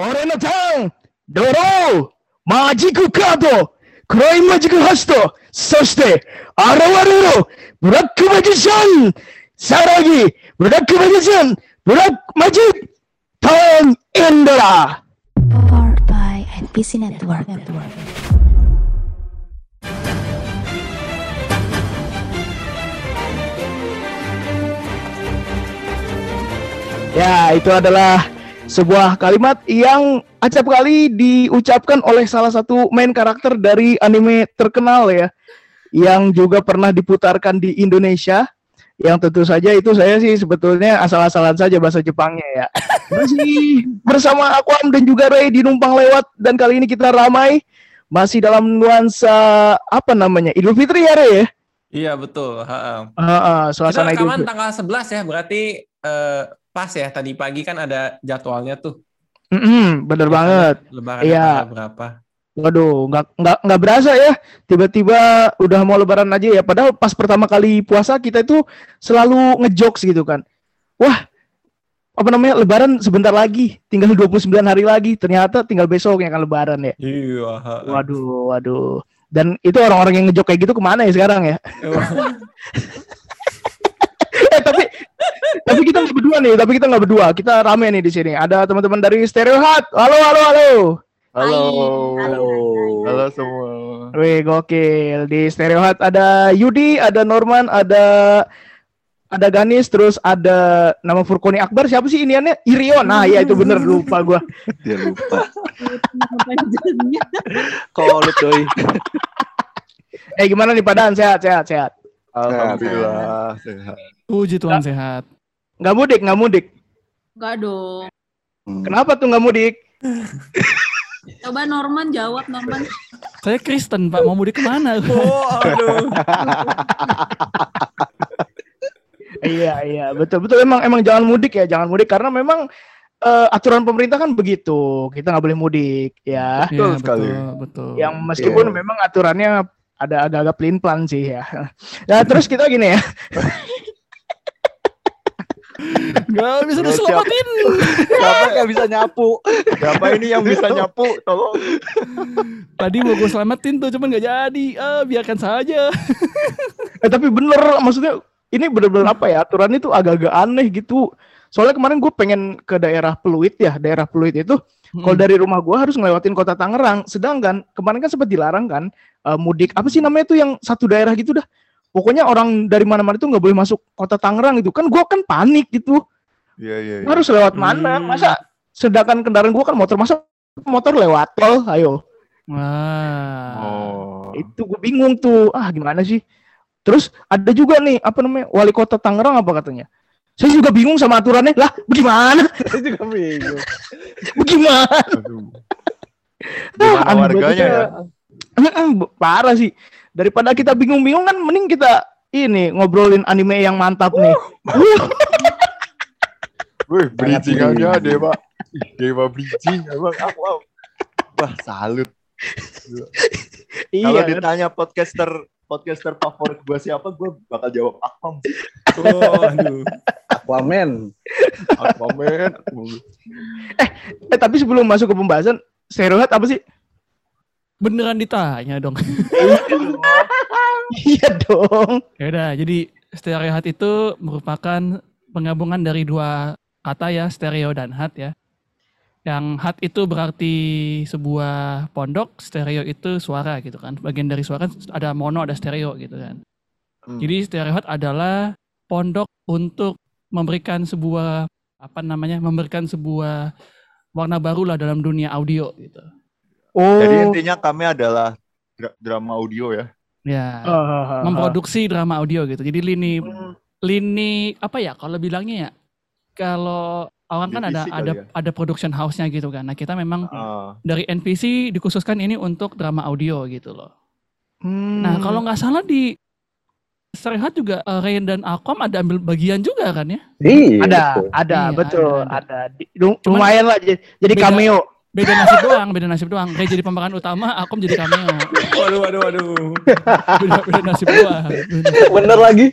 俺のターンドローマジックカードクライマジックハストそして現れろブラックマジシャンさらにブラックマジシャンブラックマジックターンエンドラ Powered by NPC Network. Ya, itu adalah sebuah kalimat yang acap kali diucapkan oleh salah satu main karakter dari anime terkenal ya, yang juga pernah diputarkan di Indonesia. Yang tentu saja itu saya sih sebetulnya asal-asalan saja bahasa Jepangnya ya. Masih bersama Aquam dan juga Ray di numpang lewat dan kali ini kita ramai masih dalam nuansa apa namanya Idul Fitri ya Ray ya. Iya betul. Ha-ha. Ah, ah, Kita suasana rekaman Fitri. tanggal 11 ya, berarti eh, pas ya. Tadi pagi kan ada jadwalnya tuh. Mm-mm, bener banget. Lebaran Iya. berapa? Waduh, nggak nggak nggak berasa ya. Tiba-tiba udah mau lebaran aja ya. Padahal pas pertama kali puasa kita itu selalu ngejokes gitu kan. Wah, apa namanya? Lebaran sebentar lagi, tinggal 29 hari lagi. Ternyata tinggal besok yang akan lebaran ya. Iya. Waduh, waduh. Dan itu orang-orang yang ngejok kayak gitu ke mana ya sekarang ya? eh tapi tapi kita nggak berdua nih, tapi kita nggak berdua. Kita rame nih di sini. Ada teman-teman dari Stereo Hut. Halo, halo, halo. Halo. Halo. Halo semua. Wih, gokil. Di Stereo Hut ada Yudi, ada Norman, ada ada Ganis, terus ada nama Furkoni Akbar. Siapa sih iniannya? Irion. Nah, iya itu bener lupa gua. Dia lupa. Kolot doi. Eh gimana nih padaan? Sehat, sehat, sehat. Alhamdulillah sehat. Puji Tuhan sehat. Nggak mudik, nggak mudik. Enggak dong. Hmm. Kenapa tuh nggak mudik? Coba Norman jawab Norman. Saya Kristen Pak, mau mudik ke mana? Oh, aduh. iya, iya, betul, betul. Emang, emang jangan mudik ya, jangan mudik karena memang eh, aturan pemerintah kan begitu. Kita nggak boleh mudik, ya. Betul Iya, sekali. Betul, betul. Yang meskipun Iya. memang aturannya ada agak-agak pelin plan sih ya. Nah, terus kita gini ya. Nggak bisa diselamatin. Siapa yang bisa nyapu? Siapa ini yang bisa nyapu? Tolong. Tadi mau gue selamatin tuh, cuman nggak jadi. Ah, biarkan saja. Eh tapi bener maksudnya ini bener-bener apa ya aturan itu agak-agak aneh gitu. Soalnya kemarin gue pengen ke daerah Pluit ya, daerah Pluit itu kalau Hmm. dari rumah gue harus ngelewatin kota Tangerang. Sedangkan kemarin kan sempat dilarang kan eh, mudik apa sih namanya itu yang satu daerah gitu dah. Pokoknya orang dari mana-mana itu nggak boleh masuk kota Tangerang gitu. Kan gue kan panik gitu. Iya iya. iya. Harus lewat mana? Hmm. Masa sedangkan kendaraan gue kan motor masa motor lewat tol, ayo. Wah. Oh. Itu gue bingung tuh. Ah gimana sih? Terus ada juga nih apa namanya wali kota Tangerang apa katanya? Saya juga bingung sama aturannya. Lah, bagaimana? Saya juga bingung. Bagaimana? Aduh. Ah, Gimana aneh warganya ya? Parah sih. Daripada kita bingung-bingung kan mending kita ini ngobrolin anime yang mantap nih. Wih, bridgingannya Dewa. Ih, Dewa bridging emang aku aku. Wah, salut. iya. Kalau kan? ditanya podcaster podcaster favorit gua siapa, gua bakal jawab Akpam. Oh, aduh. Aquaman. Aquaman. Eh tapi sebelum masuk ke pembahasan, Stereohead apa sih? Beneran ditanya dong. iya dong. ya udah, jadi stereo hat itu merupakan penggabungan dari dua kata ya, stereo dan hat ya. Yang hat itu berarti sebuah pondok, stereo itu suara gitu kan. Bagian dari suara kan ada mono, ada stereo gitu kan. Hmm. Jadi stereo hat adalah pondok untuk memberikan sebuah apa namanya? memberikan sebuah warna baru lah dalam dunia audio gitu. Oh. Jadi intinya kami adalah dra- drama audio ya. Ya, Ah, ah, ah. memproduksi drama audio gitu. Jadi lini Hmm. lini apa ya kalau bilangnya ya? Kalau orang kan ada ada ya? ada production house-nya gitu kan. Nah, kita memang Ah, dari NPC dikhususkan ini untuk drama audio gitu loh. Hmm. Nah, kalau nggak salah di Serhat juga eh, Rain dan Alcom ada ambil bagian juga kan ya? ada, ada, Iya, betul, ada, ada. Di- lu- lumayan lah j- jadi Beda- cameo. Beda nasib doang, beda nasib doang. Ray jadi pemeran utama, Akom jadi cameo. Waduh, waduh, waduh. Beda, beda nasib doang. Beda nasib. Bener lagi.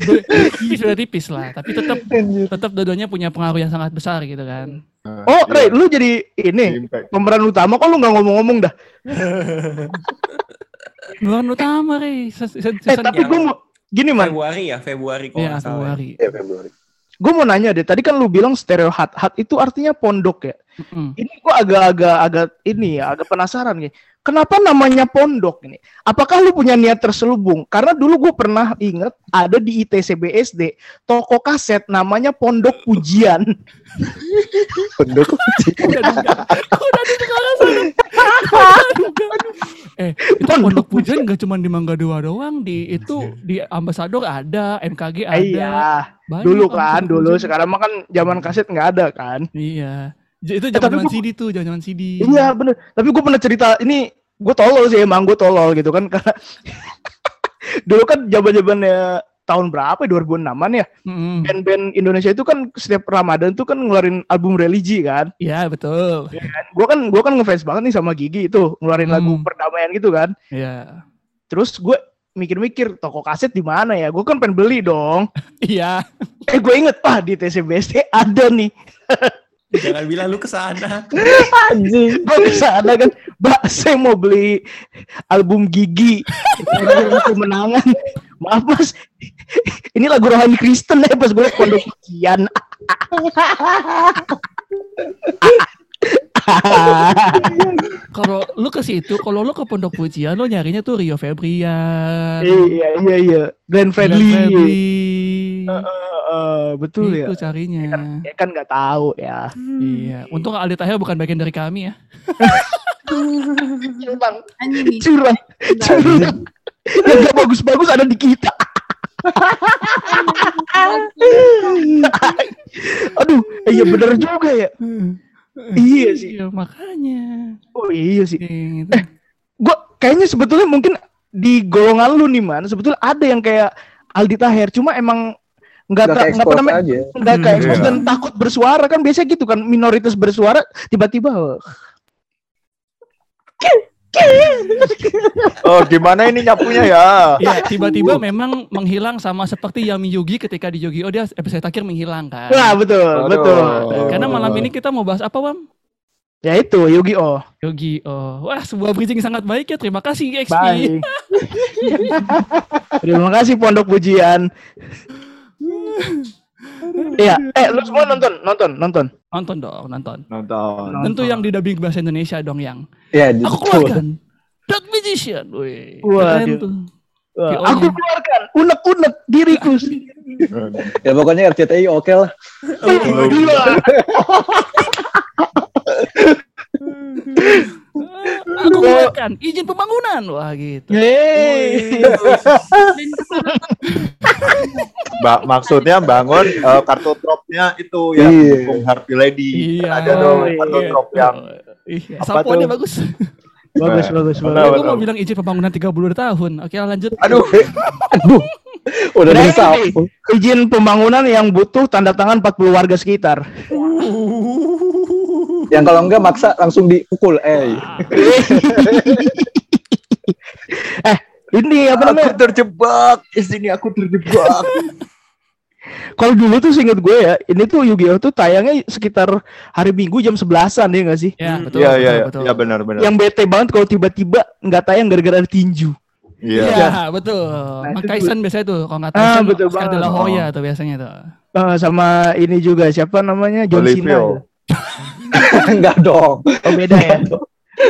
Be- tipis sudah tipis lah, tapi tetap tetap dua-duanya punya pengaruh yang sangat besar gitu kan. Oh, Ray, lu jadi ini Impact. pemeran utama kok lu nggak ngomong-ngomong dah. Pemeran utama Ray, Ses- Eh, tapi gue mau gini man, Februari ya, Februari kok ya nggak salah. Februari. Ya Februari. Gue mau nanya deh. Tadi kan lu bilang stereo hat, hat itu artinya pondok ya. Mm-mm. Ini gue agak-agak agak ini ya, agak penasaran nih. Kenapa namanya pondok ini? Apakah lu punya niat terselubung? Karena dulu gue pernah inget ada di ITC BSD toko kaset namanya Pondok Pujian. Udah. Udah. Udah duga. Eh, itu pondok pujian nggak cuma di Mangga Dua doang, di itu di Ambasador ada, MKG ada. Iya, Banyak dulu kan dulu. pujian. Sekarang mah kan zaman kaset nggak ada kan. Iya. Itu Eh, zaman gua- CD tuh, zaman CD. Iya bener. Tapi gue pernah cerita ini gue tolol sih emang gue tolol gitu kan karena dulu kan zaman zamannya tahun berapa ya 2006an ya Mm-mm. band-band Indonesia itu kan setiap Ramadan tuh kan ngeluarin album religi kan. Iya, betul. Gue kan gue kan ngefans banget nih sama Gigi itu ngeluarin lagu Hmm. perdamaian gitu kan. Iya. Terus gue mikir-mikir toko kaset di mana ya? Gue kan pengen beli dong. Iya. Eh gue inget wah di TCBSD ada nih. Jangan bilang lu ke sana. Anjing. gue ada kan mbak saya mau beli album Gigi Lagu kemenangan maaf mas. Ini lagu rohani Kristen ya pas gue pondok pujian Kalau lu ke situ, kalau lu ke Pondok Pujian, lu nyarinya tuh Rio Febrian. iya iya iya. Glenn Glenn Fredly. Fredly. Eh, eh, betul ya. Itu carinya. ya kan nggak tahu ya. Iya. Untung Aldi Tahir bukan bagian dari kami ya. curang. Curang. Curang yang gak bagus-bagus ada di kita. Aduh eh, iya bener juga ya. Iya sih. Iya, makanya. oh iya sih. Gitu. gua kayaknya sebetulnya mungkin di golongan lu nih man. Sebetulnya ada yang kayak Aldi Taher cuma emang nggak nggak apa namanya nggak kayak Hmm, expose iya. dan takut bersuara. Kan biasanya gitu kan minoritas bersuara tiba-tiba oh, Oh, gimana ini nyapunya ya? Iya, tiba-tiba memang menghilang sama seperti Yami Yugi ketika di Yu-Gi-Oh dia episode terakhir menghilang kan. wah betul Aduh. betul Karena malam ini kita mau bahas apa, Wam? ya itu Yugi Oh Yu-Gi-Oh. Wah, sebuah bridging sangat baik ya. Terima kasih XP. baik terima kasih Pondok Pujian Iya, eh lu semua nonton, nonton, nonton. Nonton dong, nonton. Nonton. Tentu yang di dubbing bahasa Indonesia dong yang. Ya, Aku betul. keluarkan. Dark Magician. Wih, Waduh. keren tuh. Wah, Ki-Oh-nya. aku keluarkan unek-unek diriku sendiri. Ya pokoknya RCTI oke lah. Oh, gila. Aku keluarkan izin pembangunan. Wah, gitu. Yeay. Mbak maksudnya bangun eh, kartu dropnya itu ya Iya. Bung Harvey Lady. Iya. Kan ada dong Oh, kartu iya. drop yang Iya, tuh? bagus. Bagus, bagus, Benar, bagus. Aku benar. mau bilang izin pembangunan 32 tahun. Oke, lanjut. Aduh, Aduh. Udah Nah, disapu. Izin pembangunan yang butuh tanda tangan 40 warga sekitar. Yang kalau enggak maksa langsung dipukul. Eh. eh, ini apa aku namanya? terjebak. Di sini aku terjebak. Kalau dulu tuh seinget gue ya, ini tuh Yu-Gi-Oh tuh tayangnya sekitar hari Minggu jam 11-an ya nggak sih? Ya, betul. Iya, betul, iya, iya. betul. Iya benar benar. Yang bete banget kalau tiba-tiba nggak tayang gara-gara tinju. Iya. Iya, betul. itu Mike Tyson biasanya tuh, kalau nggak Ah, Tyson, betul Oscar de la banget. Hoya tuh biasanya tuh. Eh, sama ini juga siapa namanya John Cena. Enggak dong. Oh beda ya.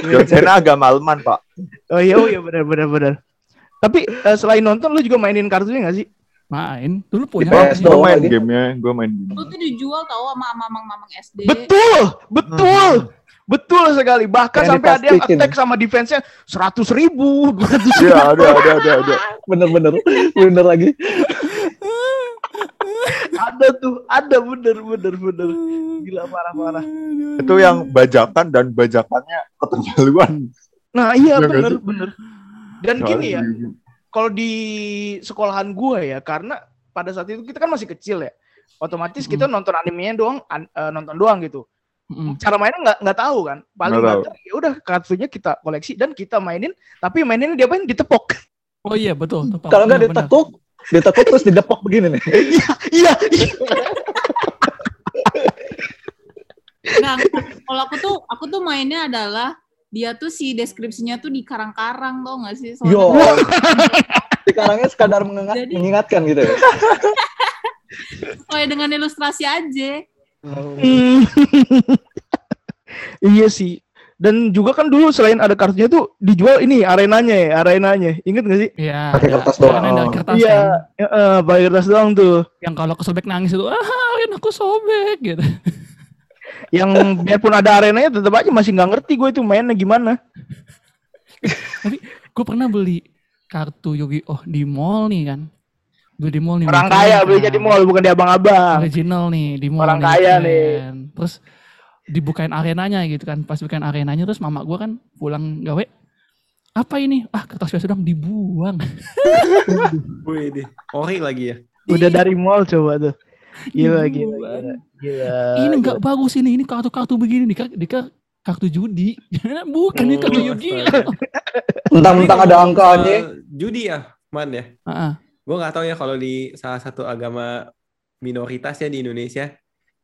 John Cena agak maleman, Pak. Oh iya, oh iya benar benar benar. Tapi eh, selain nonton lu juga mainin kartunya nggak sih? Main, dulu punya. Di PS Gue main gamenya, gue main game. Lu tuh dijual tau sama mamang-mamang SD. Betul, betul, betul sekali. Bahkan Yang sampai ada yang attack sama defense-nya seratus ribu, Iya, ada ada ada ada. Bener-bener. Bener lagi. Ada tuh, ada bener bener bener. Gila parah parah. Itu yang bajakan dan bajakannya keterlaluan. Nah iya Iya nggak bener sih? bener. Dan gini ya, kalau di sekolahan gue ya, karena pada saat itu kita kan masih kecil ya, otomatis kita nonton animenya doang, an- eh, nonton doang gitu. Mm-mm. cara mainnya nggak nggak tahu kan. Paling Nggak tahu. banter ya udah kartunya kita koleksi dan kita mainin. Tapi mainnya dia main ditepok. Oh iya betul. tepat. Kalau nggak Benar, ditekuk, ditekuk terus didepok begini nih. Iya. iya. Enggak, enggak. kalau aku tuh aku tuh mainnya adalah dia tuh si deskripsinya tuh di karang-karang tau gak sih? Soalnya Yo. Sekarangnya sekadar mengingat- Jadi- mengingatkan gitu ya. sesuai dengan ilustrasi aja. Hmm. iya sih. Dan juga kan dulu selain ada kartunya tuh dijual ini arenanya ya, arenanya. Ingat gak sih? Iya. Pakai kertas doang. Karena dari kertas Iya, kan. ya, eh, pakai kertas doang tuh. Yang kalau kesobek nangis itu, ah Arin aku sobek gitu. Yang biarpun ada arenanya tetap aja masih nggak ngerti gue itu mainnya gimana. Gue pernah beli kartu Yu-Gi-Oh di mall nih kan. Beli di mall nih. Orang kaya nih, belinya kan. di mall bukan di abang-abang. Original nih di mall. Orang kaya nih. keren. Terus dibukain arenanya gitu kan. Pas bukain arenanya terus mama gua kan pulang gawe. Apa ini? Ah kertas biasa dong dibuang. Wih, deh. ori lagi ya. Udah dari mall coba tuh. Gila, gila, Dibuang. gila. Gila. ini nggak bagus ini. Ini kartu-kartu begini. Dikira, dikira kartu judi. Bukan ini kartu Oh, Yu-Gi-Oh. Mentang-mentang Tapi ada angkanya. soal Judi ya, Man ya. Ah, ah. Gue nggak tahu ya kalau di salah satu agama minoritas ya di Indonesia.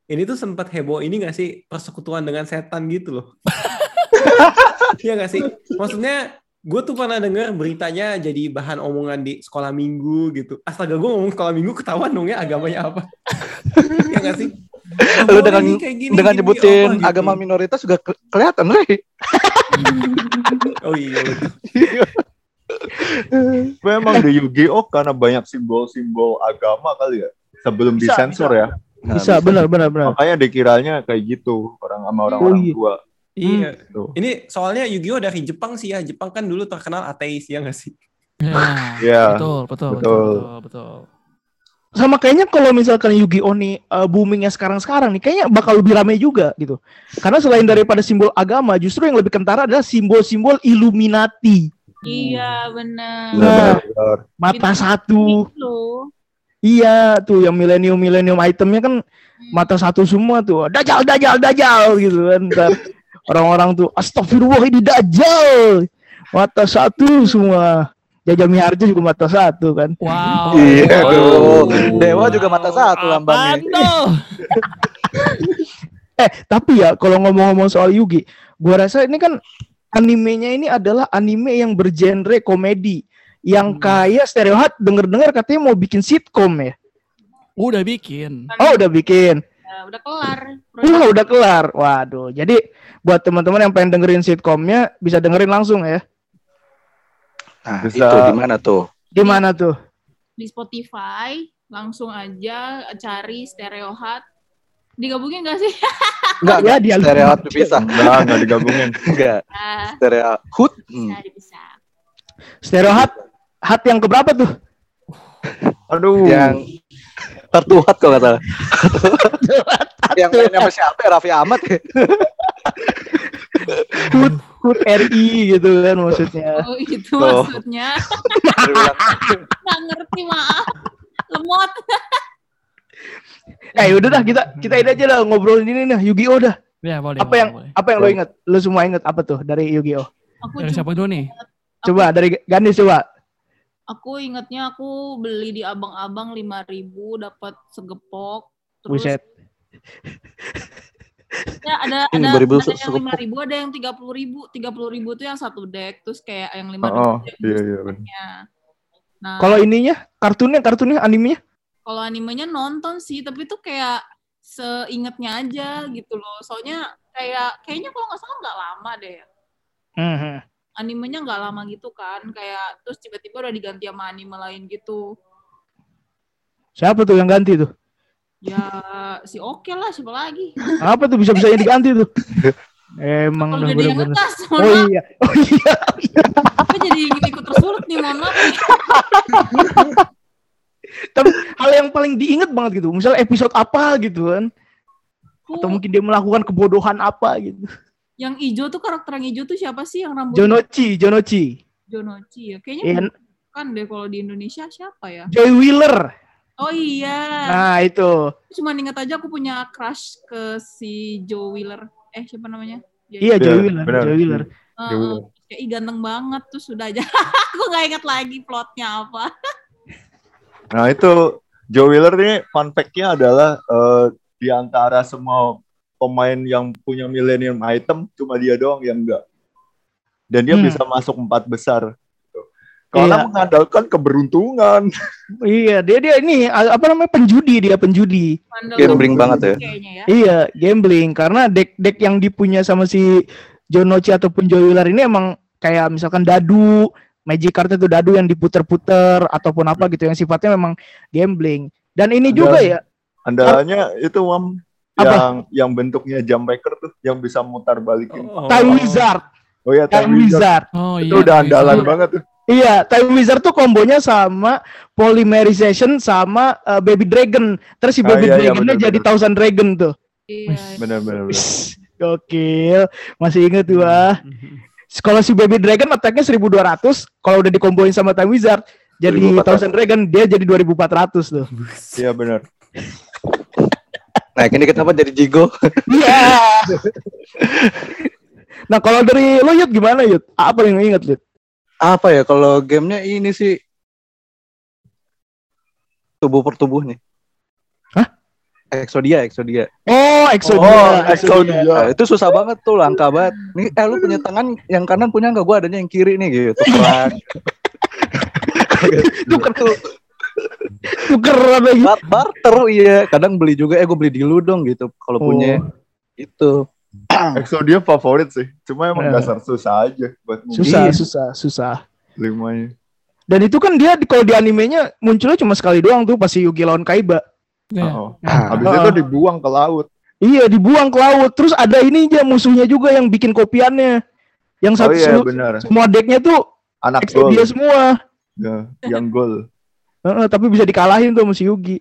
Ini tuh sempat heboh ini nggak sih persekutuan dengan setan gitu loh. Iya nggak sih? Maksudnya gue tuh pernah denger beritanya jadi bahan omongan di sekolah minggu gitu. Astaga gue ngomong sekolah minggu ketahuan dong ya agamanya apa. Iya nggak sih? Nggak Lu dengan gini, dengan gini, nyebutin apa gitu. agama minoritas juga ke- kelihatan, Rey. Oh iya betul. Memang di Yu-Gi-Oh karena banyak simbol-simbol agama kali ya. Sebelum Bisa, disensor ya. Bisa, benar, benar, benar. Makanya dikiranya kayak gitu orang sama orang-orang Oh, iya. tua. Iya. Tuh. Ini soalnya Yu-Gi-Oh dari Jepang sih ya. Jepang kan dulu terkenal ateis ya nggak sih? Ya, Iya. betul, betul, betul, Betul. betul, betul. Sama kayaknya kalau misalkan Yu-Gi-Oh nih uh, boomingnya sekarang-sekarang nih, kayaknya bakal lebih ramai juga gitu. Karena selain daripada simbol agama, justru yang lebih kentara adalah simbol-simbol Illuminati. Iya benar. Nah. Benar. Mata Gitu. satu. Loh. Iya, tuh yang milenium-milenium itemnya kan mata satu semua tuh. Dajal, dajal, dajal gitu kan. Ntar orang-orang tuh astagfirullah ini dajal. Mata satu semua. Jajah Miharjo juga mata satu kan. Wow. Iya, tuh. Dewa juga mata satu lambangnya. tuh? Eh, tapi ya kalau ngomong-ngomong soal Yugi, gua rasa ini kan animenya ini adalah anime yang bergenre komedi. Yang kayak Stereo Hut denger-dengar katanya mau bikin sitcom ya. Udah bikin. Oh, udah bikin. Ya, udah kelar. Wah, udah kelar. Waduh. Jadi buat teman-teman yang pengen dengerin sitcomnya bisa dengerin langsung ya. Nah, Bisa. itu di mana tuh? Di mana tuh? Di Spotify langsung aja cari Stereo Hut. Digabungin gak sih? Enggak, Ya, dia Stereo Hut dipisah. Enggak, enggak digabungin. Enggak. Nah, Stereo Hut. Hmm. bisa bisa. Stereo Hut Hut yang keberapa tuh? Aduh. Yang tertuhat kalau nggak salah. yang mainnya sama siapa ya? Raffi Ahmad ya? Hut Hut RI gitu kan maksudnya. Oh itu Loh. maksudnya. Nggak ngerti maaf. Lemot. Eh udah dah kita kita ini aja lah ngobrolin ini nih Yu-Gi-Oh dah. Ya, boleh. Apa boleh, yang boleh. apa yang lo inget? Lo semua inget apa tuh dari Yu-Gi-Oh? Aku Dari siapa dulu nih? Coba dari Ganis coba. Aku ingetnya aku beli di abang-abang 5000 dapat segepok. Terus Buset. ya ada ada, 2000 ada yang segepok. 5000 ada yang 30000. 30000 itu yang satu deck terus kayak yang 5000 Oh, yang iya iya boosternya. Nah, Kalau ininya kartunnya kartunnya animenya kalau animenya nonton sih, tapi itu kayak seingetnya aja gitu loh. Soalnya kayak kayaknya kalau nggak salah nggak lama deh. Mhm. Animenya nggak lama gitu kan, kayak terus tiba-tiba udah diganti sama anime lain gitu. Siapa tuh yang ganti tuh? Ya si oke lah siapa lagi? Apa tuh bisa-bisanya diganti tuh? Emang Kalau dah jadi yang mohon Oh iya. Oh iya. Aku jadi ikut tersulut nih, mohon maaf. Tapi hal yang paling diinget banget gitu. Misal episode apa gitu kan. Atau Aku, mungkin dia melakukan kebodohan apa gitu. Yang hijau tuh karakter yang hijau tuh siapa sih yang rambut Jonochi, Jonochi. Jonochi ya? Kayaknya Iya, bukan deh kalau di Indonesia siapa ya? Joy Wheeler. Oh iya. Nah, itu. Cuma ingat aja aku punya crush ke si Joe Wheeler. Eh siapa namanya? Iya, Iya, Wheeler, benar. Joey Wheeler. Heeh. Joey Wheeler. Kayak ih ganteng banget tuh sudah aja. Aku nggak ingat lagi plotnya apa. Nah itu Joe Wheeler ini fun fact-nya adalah eh, di antara semua pemain yang punya Millennium Item cuma dia doang yang enggak. Dan dia Hmm. bisa masuk empat besar. Gitu. Karena Iya. mengandalkan keberuntungan. Iya, dia dia ini apa namanya penjudi dia penjudi. Mandel Gambling banget ya. Kayaknya ya. Iya, gambling karena deck-deck yang dipunya sama si John Nochi ataupun Wheeler ini emang kayak misalkan dadu, magic card itu dadu yang diputer-puter ataupun apa gitu yang sifatnya memang gambling. Dan ini Ada- juga ya, Andalannya itu Wam Apa? yang yang bentuknya jam breaker tuh yang bisa mutar balikin. Oh. Time Wizard, Oh ya Time Time Wizard. Wizard. Oh Itu iya. udah iya. andalan banget tuh. Iya, Time Wizard tuh kombonya sama Polymerization sama uh, Baby Dragon. Terus si Ah, Baby iya, iya, Dragonnya bener, jadi bener. Thousand Dragon tuh. Iya. Benar benar Gokil, masih inget tuh ah. Kalau si Baby Dragon attack-nya 1200, kalau udah dikomboin sama Time Wizard jadi 1400. Thousand Dragon dia jadi 2400 tuh. Iya benar. Nah, ini kenapa jadi Jigo? Iya. nah, kalau dari lo Yud gimana Yud? Apa yang lo inget Yud? Apa ya kalau gamenya ini sih tubuh per tubuh nih. Hah? Exodia, Exodia. Oh, Exodia. Oh, Exodia. Exodia. Nah, itu susah banget tuh, langka banget. Nih, eh lu punya tangan yang kanan punya nggak? Gua adanya yang kiri nih gitu. Tukeran. Tuker tukeran lagi. Bar- barter iya. Kadang beli juga, eh gue beli di lu dong gitu. Kalau punya Oh, itu. Exodia favorit sih. Cuma emang Iya. dasar susah aja buat susah, Iya. susah, susah. limanya. Dan itu kan dia di- kalau di animenya munculnya cuma sekali doang tuh pas si Yugi lawan Kaiba. Iya. Oh. Ah. Habis Ah. itu dibuang ke laut. Iya, dibuang ke laut. Terus ada ini aja musuhnya juga yang bikin kopiannya. Yang Oh satu iya selu- benar. semua decknya tuh Anak gol. Exodia semua. Ya, yang gol. Heeh, tapi bisa dikalahin tuh sama si Yugi.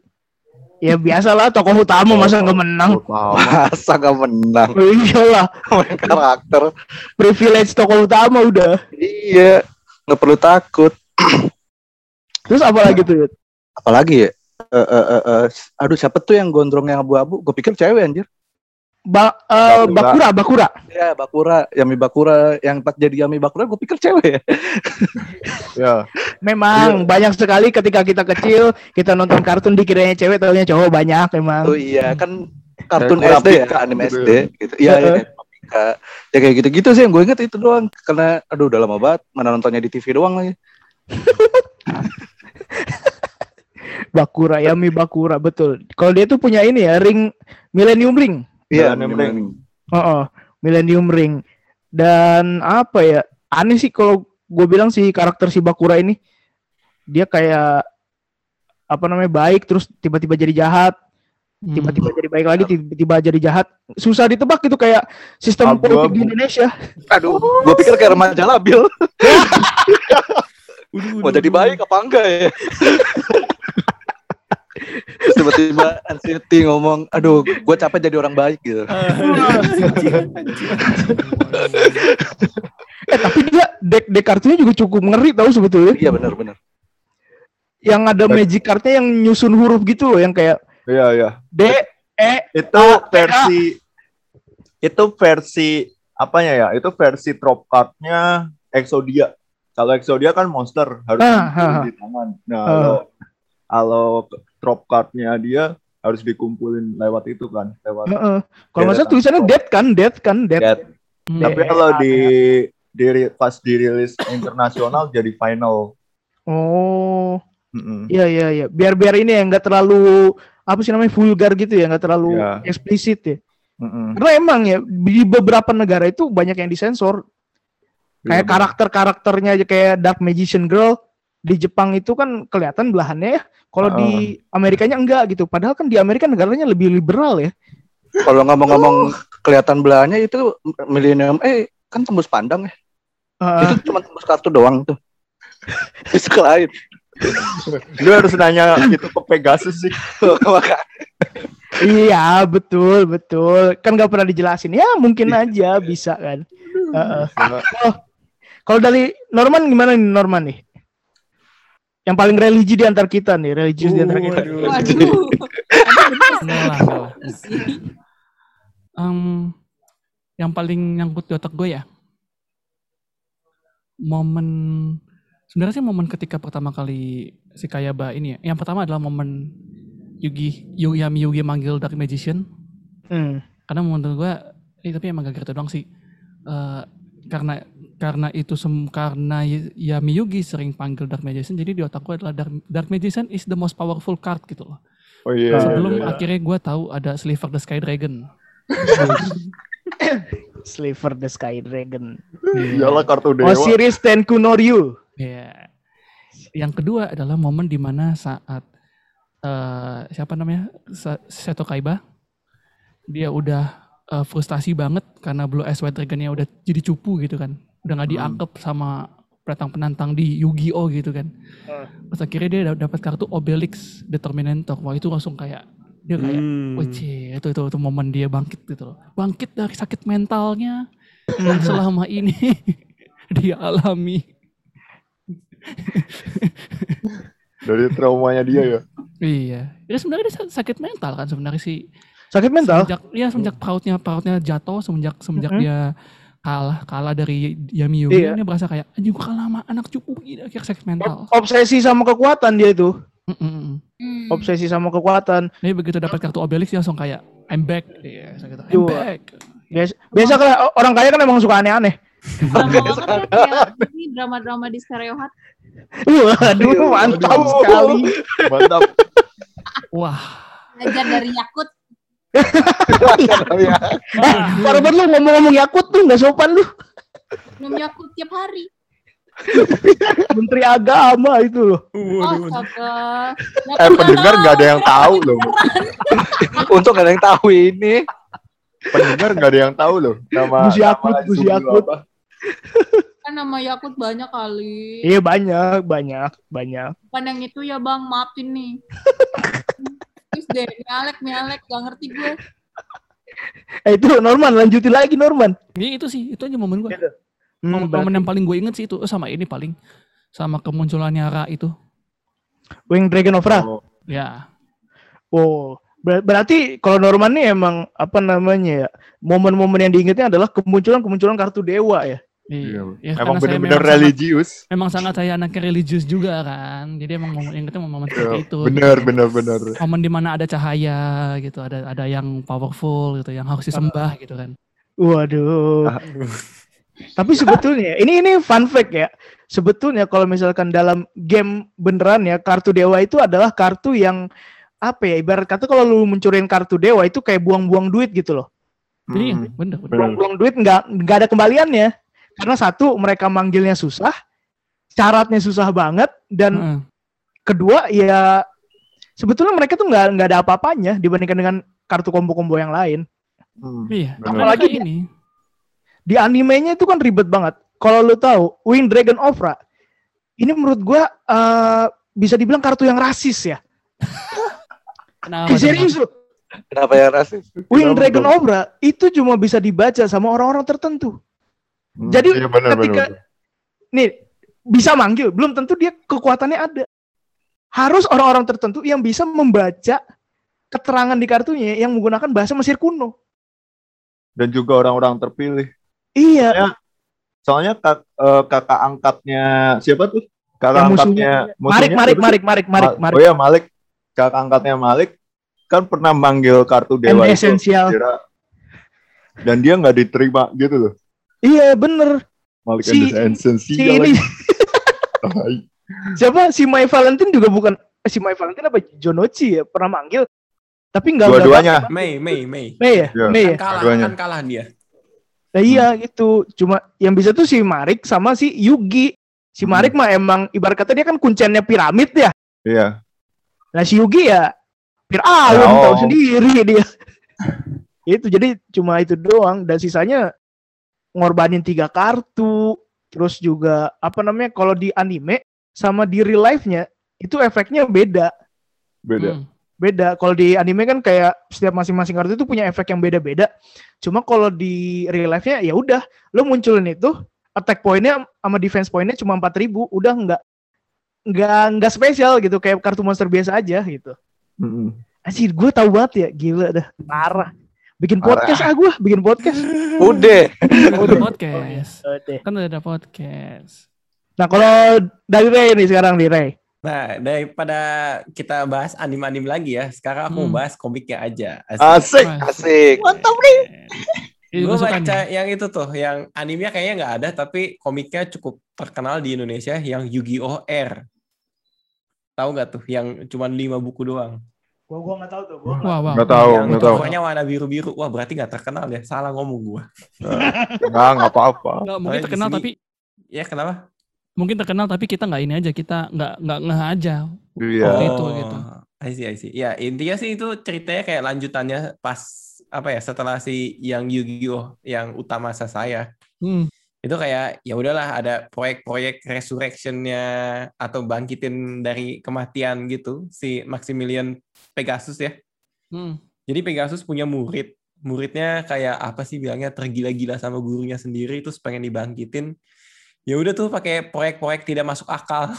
Ya biasalah tokoh utama masa nggak menang. Masa gak menang Oh, iyalah, main karakter. privilege tokoh utama udah. Iya, nggak perlu takut. Terus apa lagi tuh? Apalagi ya? Eh, eh, eh, eh, aduh siapa tuh yang gondrong yang abu-abu? Gue pikir cewek anjir. Ba eh, Bakura. Bakura, Bakura. Ya Bakura, Yami Bakura, yang pas jadi Yami Bakura gue pikir cewek ya. Ya. Memang banyak sekali ketika kita kecil kita nonton kartun dikiranya cewek taunya cowok banyak emang. Oh iya kan kartun Kayak SD ya, anime gitu SD gitu. Iya iya kayak Kurapika. Ya kayak gitu-gitu sih yang gue inget itu doang karena aduh udah lama banget mana nontonnya di TV doang lagi. Bakura, Yami Bakura betul. Kalau dia tuh punya ini ya ring Millennium Ring. Iya, Millennium memang. Ring. Heeh, Millennium Ring. Dan apa ya? Aneh sih kalau gue bilang si karakter si Bakura ini dia kayak apa namanya baik terus tiba-tiba jadi jahat, Hmm. tiba-tiba jadi baik lagi, tiba-tiba jadi jahat. Susah ditebak gitu kayak sistem politik di Indonesia. Aduh, gue pikir kayak remaja labil. Mau jadi baik apa enggak ya? Terus tiba-tiba Ansiti ngomong, aduh, gue capek jadi orang baik gitu. Eh tapi dia deck deck kartunya juga cukup ngeri tahu sebetulnya. Iya benar-benar. Yang ada magic cardnya yang nyusun huruf gitu loh, yang kayak Iya, iya. D E Itu versi itu versi apanya ya? Itu versi drop card-nya Exodia. Kalau Exodia kan monster harus Ah, dikumpulin ah, di tangan. Nah, Ah. kalau kalau drop card-nya dia harus dikumpulin lewat itu kan, lewat Heeh. Kalau nggak salah Deretan. tulisannya dead kan, dead kan, dead. Dead. Hmm. Tapi kalau di di pas dirilis internasional jadi final. Oh, iya iya iya. Biar biar ini ya nggak terlalu apa sih namanya vulgar gitu ya, nggak terlalu Iya. eksplisit ya. Mm-mm. Karena emang ya di beberapa negara itu banyak yang disensor. Kayak Iya, karakter-karakternya aja kayak Dark Magician Girl di Jepang itu kan kelihatan belahannya ya. Kalau di Amerikanya enggak gitu. Padahal kan di Amerika negaranya lebih liberal ya. Kalau ngomong-ngomong kelihatan belahnya itu Millennium, eh kan tembus pandang ya. Heeh. Itu cuma tembus kartu doang tuh. Itu lain. Lu harus nanya itu ke Pegasus sih. Iya betul betul kan nggak pernah dijelasin ya mungkin aja bisa kan. Heeh. Oh, kalau dari Norman gimana nih Norman nih? Yang paling religi di antar kita nih, religius di antar kita. Waduh. Enggak lah. Em, yang paling nyangkut di otak gue ya momen sebenarnya sih momen ketika pertama kali si Kayaba ini ya yang pertama adalah momen Yugi Yu- Yami Yugi manggil Dark Magician Hmm. karena menurut gue ini tapi emang gak gitu doang sih Eh, karena karena itu sem karena Y- Yami Yugi sering panggil Dark Magician jadi di otak gue adalah Dark, Dark Magician is the most powerful card gitu loh Oh iya. sebelum iya, iya. akhirnya gue tahu ada Sliver the Sky Dragon Sliver the Sky Dragon. Iyalah kartu dewa. Osiris Tenku no Ryu. Ya. Yang kedua adalah momen di mana saat eh siapa namanya Seto Kaiba dia udah eh, frustasi banget karena Blue Eyes White Dragon-nya udah jadi cupu gitu kan, udah nggak Hmm. dianggap sama penantang-penantang di Yu-Gi-Oh gitu kan. Pas akhirnya dia da- dapat kartu Obelix Determinator, wah itu langsung kayak dia kayak Hmm. Wece, itu, itu itu momen dia bangkit gitu loh. Bangkit dari sakit mentalnya yang selama ini dia alami. Dari traumanya dia ya. Iya. Ya sebenarnya dia sa- sakit mental kan sebenarnya sih. Sakit mental. Semenjak ya semenjak pautnya pautnya jatuh semenjak semenjak Mhm. dia kalah kalah dari Yami Yugi Iya. dia berasa kayak anjing gua kalah sama anak cupu begini akhirnya sakit mental. Obsesi sama kekuatan dia itu. Mm-mm. Hmm. Obsesi sama kekuatan. Jadi begitu dapat kartu Obelix dia langsung kayak I'm back. Iya, gitu. I'm Dua. back. Biasa, biasa kan orang kaya kan emang suka aneh-aneh. Ya kayak ini drama-drama di Stereo Hut. Waduh, mantap sekali. Mantap. Wah. Belajar dari Yakut. Iya. Eh, Parah banget lu ngomong-ngomong Yakut tuh nggak sopan lu. Minum Yakut tiap hari. Menteri Agama itu loh. Oh. Eh pendengar nggak ada yang tahu loh. Untung gak ada yang tahu ini. Pendengar nggak ada yang tahu loh. Nama Gus Yakut, Subi Yakut. Kan nama Yakut banyak kali. Iya banyak, banyak, banyak. Bukan yang itu ya bang, maafin nih. Deh, mialek, mialek, gak ngerti gue. Eh itu Norman, lanjutin lagi Norman. Ini itu sih, itu aja momen gue. Hmm, momen, berarti momen yang paling gue inget sih itu eh, sama ini paling sama kemunculannya Ra itu. Wing Dragon of Ra. Oh, Ya. Oh, ber- berarti kalau Norman nih emang apa namanya ya? Momen-momen yang diingetnya adalah kemunculan-kemunculan kartu dewa ya. Iya. Ya, Emang karena saya bener-bener memang sangat- religius. Memang sangat saya anaknya religius juga kan. Jadi emang momen ingetnya momen seperti Ya, itu. bener, bener, bener. Momen di mana ada cahaya gitu, ada ada yang powerful gitu, yang harus disembah gitu kan. Waduh. Ah. Tapi sebetulnya ini ini fun fact ya. Sebetulnya kalau misalkan dalam game beneran ya kartu dewa itu adalah kartu yang apa ya ibarat kata kalau lu mencurin kartu dewa itu kayak buang-buang duit gitu loh. Jadi Hmm. bener, bener. Bener. Buang-buang duit nggak nggak ada kembaliannya. Karena satu mereka manggilnya susah, syaratnya susah banget dan Heeh. kedua ya sebetulnya mereka tuh nggak nggak ada apa-apanya dibandingkan dengan kartu combo-combo yang lain. Hmm. Iya, apalagi ini. Di animenya itu kan ribet banget. Kalau lu tahu Wing Dragon of Ra ini menurut gua eh, bisa dibilang kartu yang rasis ya. Kenapa? Eh, serius lu. Kenapa yang rasis? Wing Dragon tuh? of Ra itu cuma bisa dibaca sama orang-orang tertentu. Hmm. Jadi Iya, bener, ketika- bener. Nih, bisa manggil, belum tentu dia kekuatannya ada. Harus orang-orang tertentu yang bisa membaca keterangan di kartunya yang menggunakan bahasa Mesir kuno. Dan juga orang-orang terpilih. Iya, Soalnya kak, eh, kakak angkatnya siapa tuh? Kakak Yang angkatnya Marik, musuhnya Marik, Marik, Marik, sih? Marik, Ma- Marik. Oh iya Malik. Kakak angkatnya Malik kan pernah manggil kartu dewa And itu. esensial. Dan dia nggak diterima gitu loh. Iya, bener. Malik Si- and the Si Esensial ini, siapa? Si My Valentine juga bukan, eh, si My Valentine apa? Jonochi ya, pernah manggil. Tapi nggak Dua-duanya. Mei, Mei, Mei. Mei ya, Iya. Mei ya. Kan kalah, kan kalah dia. Nah, iya gitu. Cuma yang bisa tuh si Marik sama si Yugi. Si Hmm. Marik mah emang ibarat kata dia kan kuncennya piramid ya. Iya. Nah si Yugi ya Fir'aun Oh. tahu sendiri dia. itu jadi cuma itu doang dan sisanya ngorbanin tiga kartu. Terus juga apa namanya kalau di anime sama di real life-nya itu efeknya beda. Beda. Hmm. Beda. Kalau di anime kan kayak setiap masing-masing kartu itu punya efek yang beda-beda. Cuma kalau di real life-nya ya udah lo munculin itu attack point-nya sama defense point-nya cuma 4000, udah nggak nggak nggak spesial gitu kayak kartu monster biasa aja gitu. Mm-mm. Anjir, gue tahu banget ya, gila dah, parah. Bikin Parah. podcast ah gua, bikin podcast. Udah. Udah podcast. Kan udah ada podcast. Nah, kalau dari Ray nih sekarang nih Ray. Nah, daripada kita bahas anim-anim lagi ya, sekarang aku Hmm. bahas komiknya aja. Asik. Asik. Mantap nih. Gue baca yang itu tuh, yang animenya kayaknya nggak ada, tapi komiknya cukup terkenal di Indonesia, yang Yu-Gi-Oh! R. Tahu nggak tuh, yang cuma lima buku doang. Gua gua enggak tahu tuh, gua. Wah, wah. Nggak tahu, yang nggak tahu. covernya warna biru-biru. Wah, berarti nggak terkenal ya. Salah ngomong gua. Nggak, nggak apa-apa. Nggak, mungkin terkenal sini- tapi Ya, kenapa? mungkin terkenal tapi kita nggak ini aja, kita nggak nggak ngeh aja. Iya. Oh, itu, gitu. I see, I see. Ya, intinya sih itu ceritanya kayak lanjutannya pas apa ya setelah si yang Yu-Gi-Oh yang utama saya. Hmm. Itu kayak ya udahlah ada proyek-proyek resurrectionnya atau bangkitin dari kematian gitu si Maximilian Pegasus ya. Hmm. Jadi Pegasus punya murid. Muridnya kayak apa sih bilangnya tergila-gila sama gurunya sendiri terus pengen dibangkitin. Ya udah tuh pakai proyek-proyek tidak masuk akal.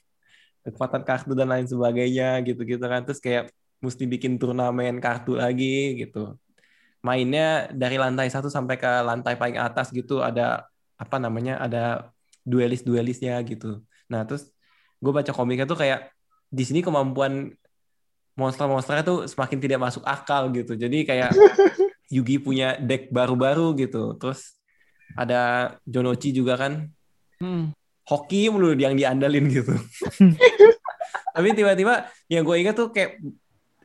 Kekuatan kartu dan lain sebagainya gitu-gitu kan. Terus kayak mesti bikin turnamen kartu lagi gitu. Mainnya dari lantai satu sampai ke lantai paling atas gitu ada apa namanya ada duelis-duelisnya gitu. Nah terus gue baca komiknya tuh kayak di sini kemampuan monster-monsternya tuh semakin tidak masuk akal gitu. Jadi kayak Yugi punya deck baru-baru gitu. Terus ada Jonochi juga kan. Hmm. Hoki mulu yang diandalin gitu. Tapi tiba-tiba yang gue ingat tuh kayak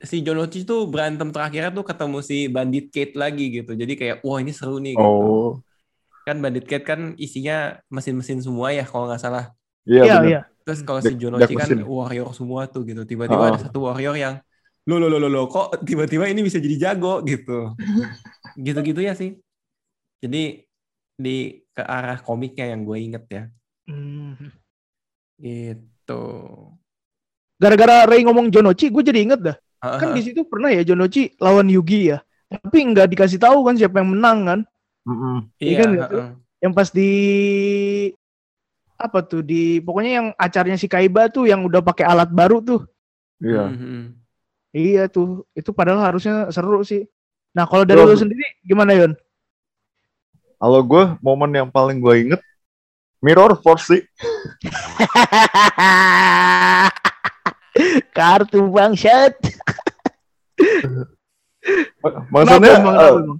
si Jonochi tuh berantem terakhirnya tuh ketemu si Bandit Kate lagi gitu. Jadi kayak wah ini seru nih gitu. Oh. Kan Bandit Kate kan isinya mesin-mesin semua ya kalau nggak salah. Iya, Iya, bener. iya. Terus kalau si Jonochi kan mesin. warrior semua tuh gitu. Tiba-tiba Oh. ada satu warrior yang lo lo lo lo lo kok tiba-tiba ini bisa jadi jago gitu. Gitu-gitu ya sih. Jadi di ke arah komiknya yang gue inget ya. Hmm. Gitu. Gara-gara Ray ngomong Jonochi, gue jadi inget dah. Kan Heeh. di situ pernah ya Jonochi lawan Yugi ya. Tapi nggak dikasih tahu kan siapa yang menang kan. Mm-mm. Iya Iya, kan, heeh. Yang pas di apa tuh di pokoknya yang acaranya si Kaiba tuh yang udah pakai alat baru tuh. Iya. Mhm. Iya tuh. Itu padahal harusnya seru sih. Nah, kalau dari Bro. lu sendiri gimana Yon? Kalau gue momen yang paling gue inget Mirror Force sih. Kartu bangsat. Maksudnya Kenapa emang?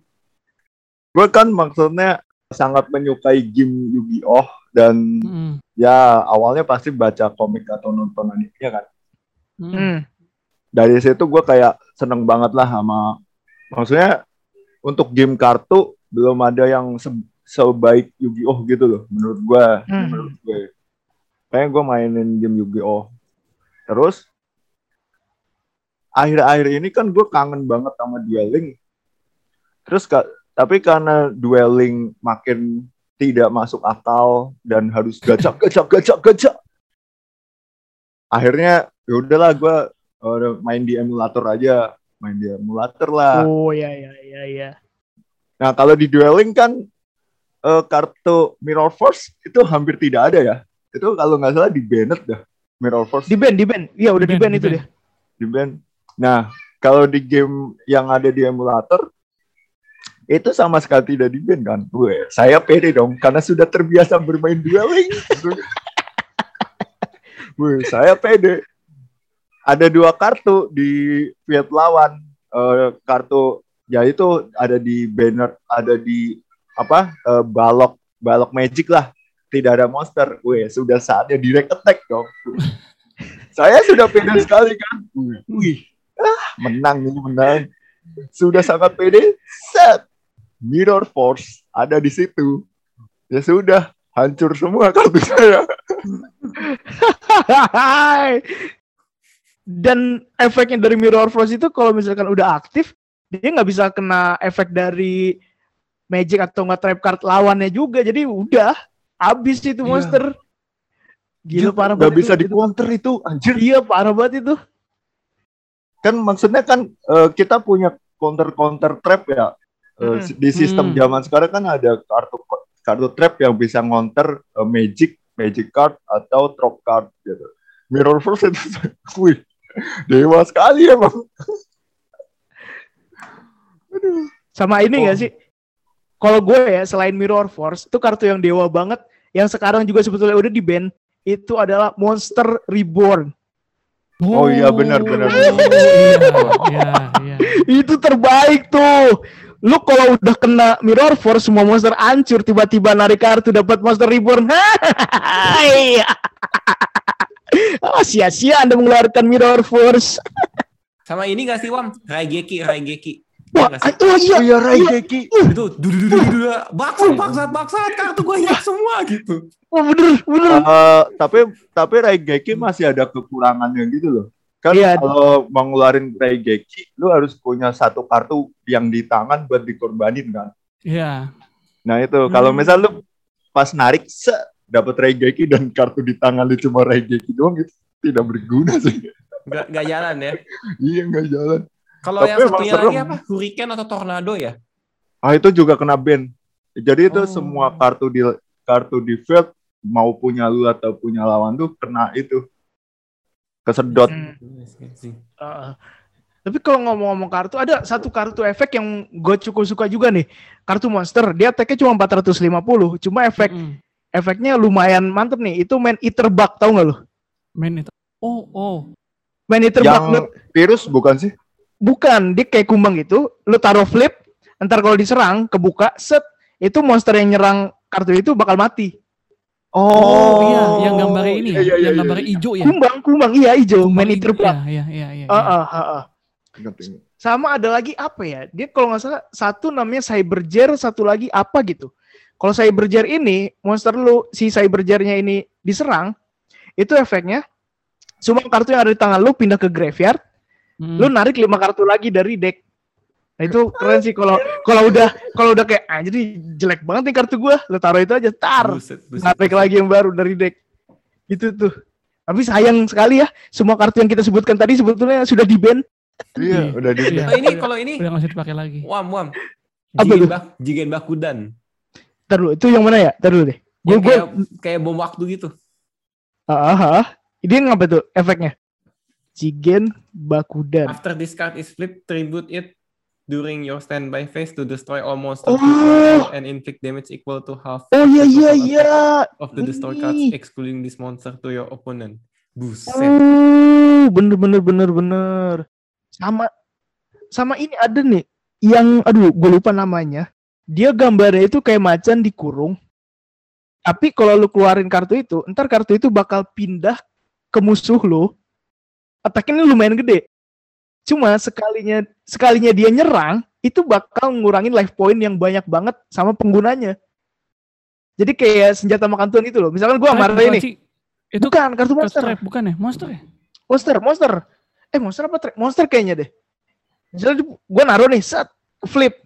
Gue kan maksudnya sangat menyukai game Yu-Gi-Oh dan Hmm. ya awalnya pasti baca komik atau nonton animenya kan. Hmm. Hmm. Dari situ gue kayak seneng banget lah sama maksudnya untuk game kartu belum ada yang se- sebaik Yu-Gi-Oh gitu loh menurut gue. Hmm. Menurut gue. Kayaknya gue mainin game Yu-Gi-Oh. Terus akhir-akhir ini kan gue kangen banget sama dueling. Terus ka- tapi karena dueling makin tidak masuk akal dan harus gacak gacak gacak gacak. Akhirnya ya udahlah gue main di emulator aja, main di emulator lah. Oh ya ya ya ya. Nah kalau di dueling kan eh, kartu Mirror Force itu hampir tidak ada ya. Itu kalau nggak salah di banned dah Mirror Force Di band, di band. Iya udah di Di-ban, band itu deh. di band. Nah, kalau di game yang ada di emulator itu sama sekali tidak di band kan. Gue, saya pede dong karena sudah terbiasa bermain dueling. Gue, saya pede. Ada dua kartu di field lawan. Eh, kartu ya itu ada di banner, ada di apa? eh, balok balok magic lah. Tidak ada monster. Gue, sudah saatnya direct attack dong. saya sudah pede sekali kan. Wih, ah, menang ini menang. Sudah sangat pede. Set. Mirror Force ada di situ. Ya sudah, hancur semua kartu saya. Dan efeknya dari Mirror Force itu kalau misalkan udah aktif, dia nggak bisa kena efek dari magic atau nggak trap card lawannya juga. Jadi udah habis itu Iya. monster. Gila parah Gak banget. bisa itu. di counter itu, anjir. Iya parah banget itu. Kan maksudnya kan eh, kita punya counter-counter trap ya. Eh, Hmm. Di sistem Hmm. zaman sekarang kan ada kartu kartu trap yang bisa counter eh, magic, magic card atau drop card gitu. Mirror Force itu, wih, dewa sekali emang. Sama ini Oh. nggak sih? Kalau gue ya selain Mirror Force itu kartu yang dewa banget yang sekarang juga sebetulnya udah di ban itu adalah Monster Reborn. Oh iya, benar, benar. Oh, iya, iya, iya. Itu terbaik tuh. Lu kalau udah kena Mirror Force semua monster hancur tiba-tiba narik kartu dapat Monster Reborn. Hai. Ah, sia-sia Anda mengeluarkan Mirror Force. Sama ini gak sih Wam? Raigeki, Raigeki. Wah, Iya oh iya. Oh iya Raigeki. itu dudu dudu dudu baksat baksat baksat kartu gue hilang semua gitu Wah, bener, bener. Eh, tapi tapi Raigeki masih ada kekurangannya gitu loh. Kan Iya. kalau mau ngeluarin Raigeki, lu harus punya satu kartu yang di tangan buat dikorbanin kan. Iya. Nah itu kalau Hmm. misal lu pas narik se dapat Raigeki dan kartu di tangan lu cuma Raigeki doang itu tidak berguna sih. nggak nggak jalan ya iya nggak jalan. kalau Tapi yang satunya serem. lagi apa hurricane atau tornado ya Ah itu juga kena ban. Jadi itu Oh. semua kartu di kartu di field mau punya lu atau punya lawan tuh kena itu kesedot. Hmm. Sih. Uh, tapi kalau ngomong-ngomong kartu, ada satu kartu efek yang gue cukup suka juga nih. Kartu monster, dia attack-nya cuma 450. Cuma efek Mm-mm. efeknya lumayan mantep nih. Itu main eater bug, tau gak lu? Main itu. Oh, oh. Main eater bug, Yang lu- virus bukan sih? bukan. Dia kayak kumbang gitu. Lu taruh flip, ntar kalau diserang, kebuka, set. Itu monster yang nyerang kartu itu bakal mati. Oh, iya, yang gambarnya ini ya, Iya, iya, yang iya, gambarnya iya. hijau ya. Kumbang, kumbang, iya hijau. Main bug. Iya, iya, iya, iya. Ah, ah, ah, ah. Ingat, ingat. Sama ada lagi apa ya? Dia kalau nggak salah satu namanya Cyberger, satu lagi apa gitu. Kalau Cyberger ini monster lu si Cybergernya ini diserang, itu efeknya semua kartu yang ada di tangan lu pindah ke graveyard, Mm. lu narik lima kartu lagi dari deck. Nah itu keren sih kalau kalau udah kalau udah kayak ah jadi jelek banget nih kartu gua, lu taruh itu aja tar, Buset, lagi yang baru dari deck. Itu tuh. Tapi sayang sekali ya, semua kartu yang kita sebutkan tadi sebetulnya sudah di ban. Iya, Iya. udah di Iya. Oh, ini kalau ini Udah nggak usah dipakai lagi. wam wam Apa jigen, bak, jigen bakudan Ntar dulu, itu yang mana ya? Ntar dulu deh. Gue kayak kayak bom waktu gitu Ah, ah, ah. Ini ngapa tuh efeknya? Jigen Bakudan. after this card is flipped tribute it during your standby phase to destroy all monsters Oh. and inflict damage equal to half Oh iya iya iya. attack of the destroy cards Ini. excluding this monster to your opponent buset Oh, bener bener bener bener. Sama sama ini ada nih yang aduh gue lupa namanya. Dia gambarnya itu kayak macan dikurung. Tapi kalau lu keluarin kartu itu, ntar kartu itu bakal pindah ke musuh lu. Attack-nya lumayan gede. Cuma sekalinya sekalinya dia nyerang, itu bakal ngurangin life point yang banyak banget sama penggunanya. Jadi kayak senjata makan tuan gitu loh. Misalkan gua Trap marah bukan ini. Itu Bukan kartu monster. Trap, bukan ya? Monster ya? Monster, monster. Eh, monster apa? Tra- Monster kayaknya deh. Misalnya gue naruh nih, set, flip.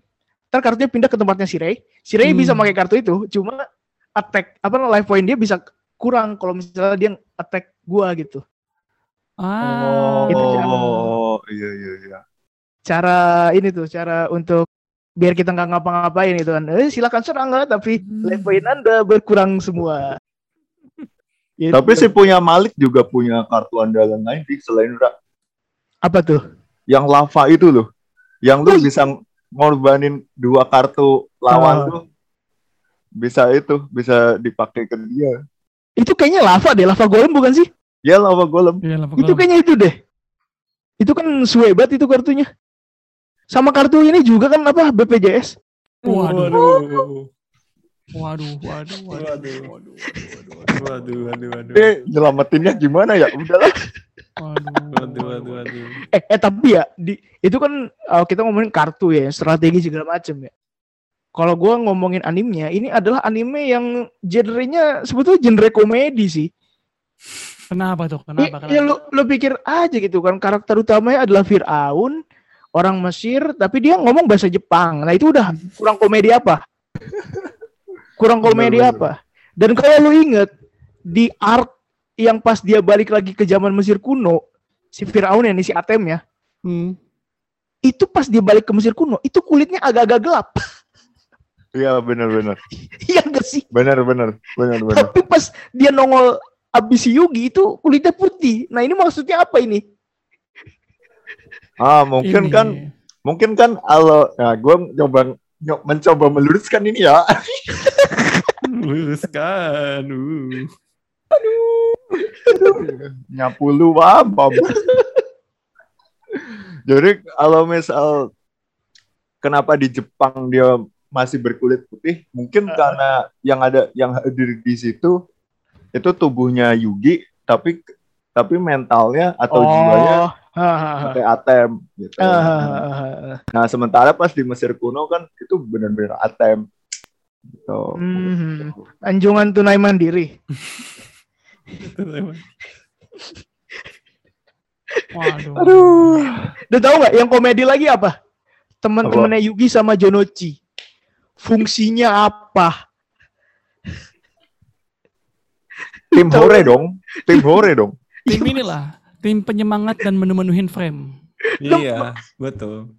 Ntar kartunya pindah ke tempatnya si Ray. Si Ray Hmm. bisa pakai kartu itu, cuma attack, apa life point dia bisa kurang kalau misalnya dia attack gua gitu. Ah. Itu cara. Oh, iya iya iya. Cara ini tuh, cara untuk biar kita nggak ngapa-ngapain gitu kan. Eh, silakan serang nggak, tapi Hmm. life point Anda berkurang semua. Gitu. Tapi si punya Malik juga punya kartu andalan lain sih selain Ra. apa tuh? Yang lava itu loh. Yang lu Oh, iya. bisa ngorbanin dua kartu lawan Ah. tuh. Bisa itu, bisa dipakai ke dia. Itu kayaknya lava deh, lava golem bukan sih? Ya lava golem. Iya, lava Itu golem. kayaknya itu deh. Itu kan suebat itu kartunya. Sama kartu ini juga kan apa BPJS. Waduh. waduh Waduh, waduh, waduh. Waduh. waduh waduh waduh Eh, nyelamatinnya gimana ya? Udahlah. Waduh, waduh waduh waduh Eh, eh tapi ya di itu kan uh, kita ngomongin kartu ya, strategi segala macem ya. Kalau gua ngomongin animenya, ini adalah anime yang genrenya sebetulnya genre komedi sih. Kenapa tuh? Kenapa? ya Kenapa? lu lu pikir aja gitu kan karakter utamanya adalah Firaun, orang Mesir, tapi dia ngomong bahasa Jepang. Nah, itu udah kurang komedi apa? Kurang komedi Bener, bener. apa? Dan kalau lu inget di arc yang pas dia balik lagi ke zaman Mesir kuno, si Firaun ya, nih, si Atem ya, Hmm. itu pas dia balik ke Mesir kuno, itu kulitnya agak-agak gelap. Iya benar-benar. Iya gak sih? Benar-benar. Benar-benar. Tapi pas dia nongol abis si Yugi itu kulitnya putih. Nah ini maksudnya apa ini? Ah, mungkin Ini. kan mungkin kan kalau nah gue coba mencoba meluruskan ini ya. Luruskan. Uh. nyapu lu apa jadi kalau misal kenapa di Jepang dia masih berkulit putih mungkin karena yang ada yang hadir di situ itu tubuhnya Yugi tapi tapi mentalnya atau jiwanya Oh, ha. kayak Atem gitu. Ah, ha, ha, ha. Nah sementara pas di Mesir kuno kan itu benar-benar Atem gitu. Mhm. Anjungan tunai mandiri. Waduh. Aduh. Udah tahu nggak yang komedi lagi apa? Teman-temannya Yugi sama Jonochi. Fungsinya apa? Tim Hore dong, tim Hore dong. Tim inilah, tim penyemangat dan menu-menuhin frame. Iya, betul.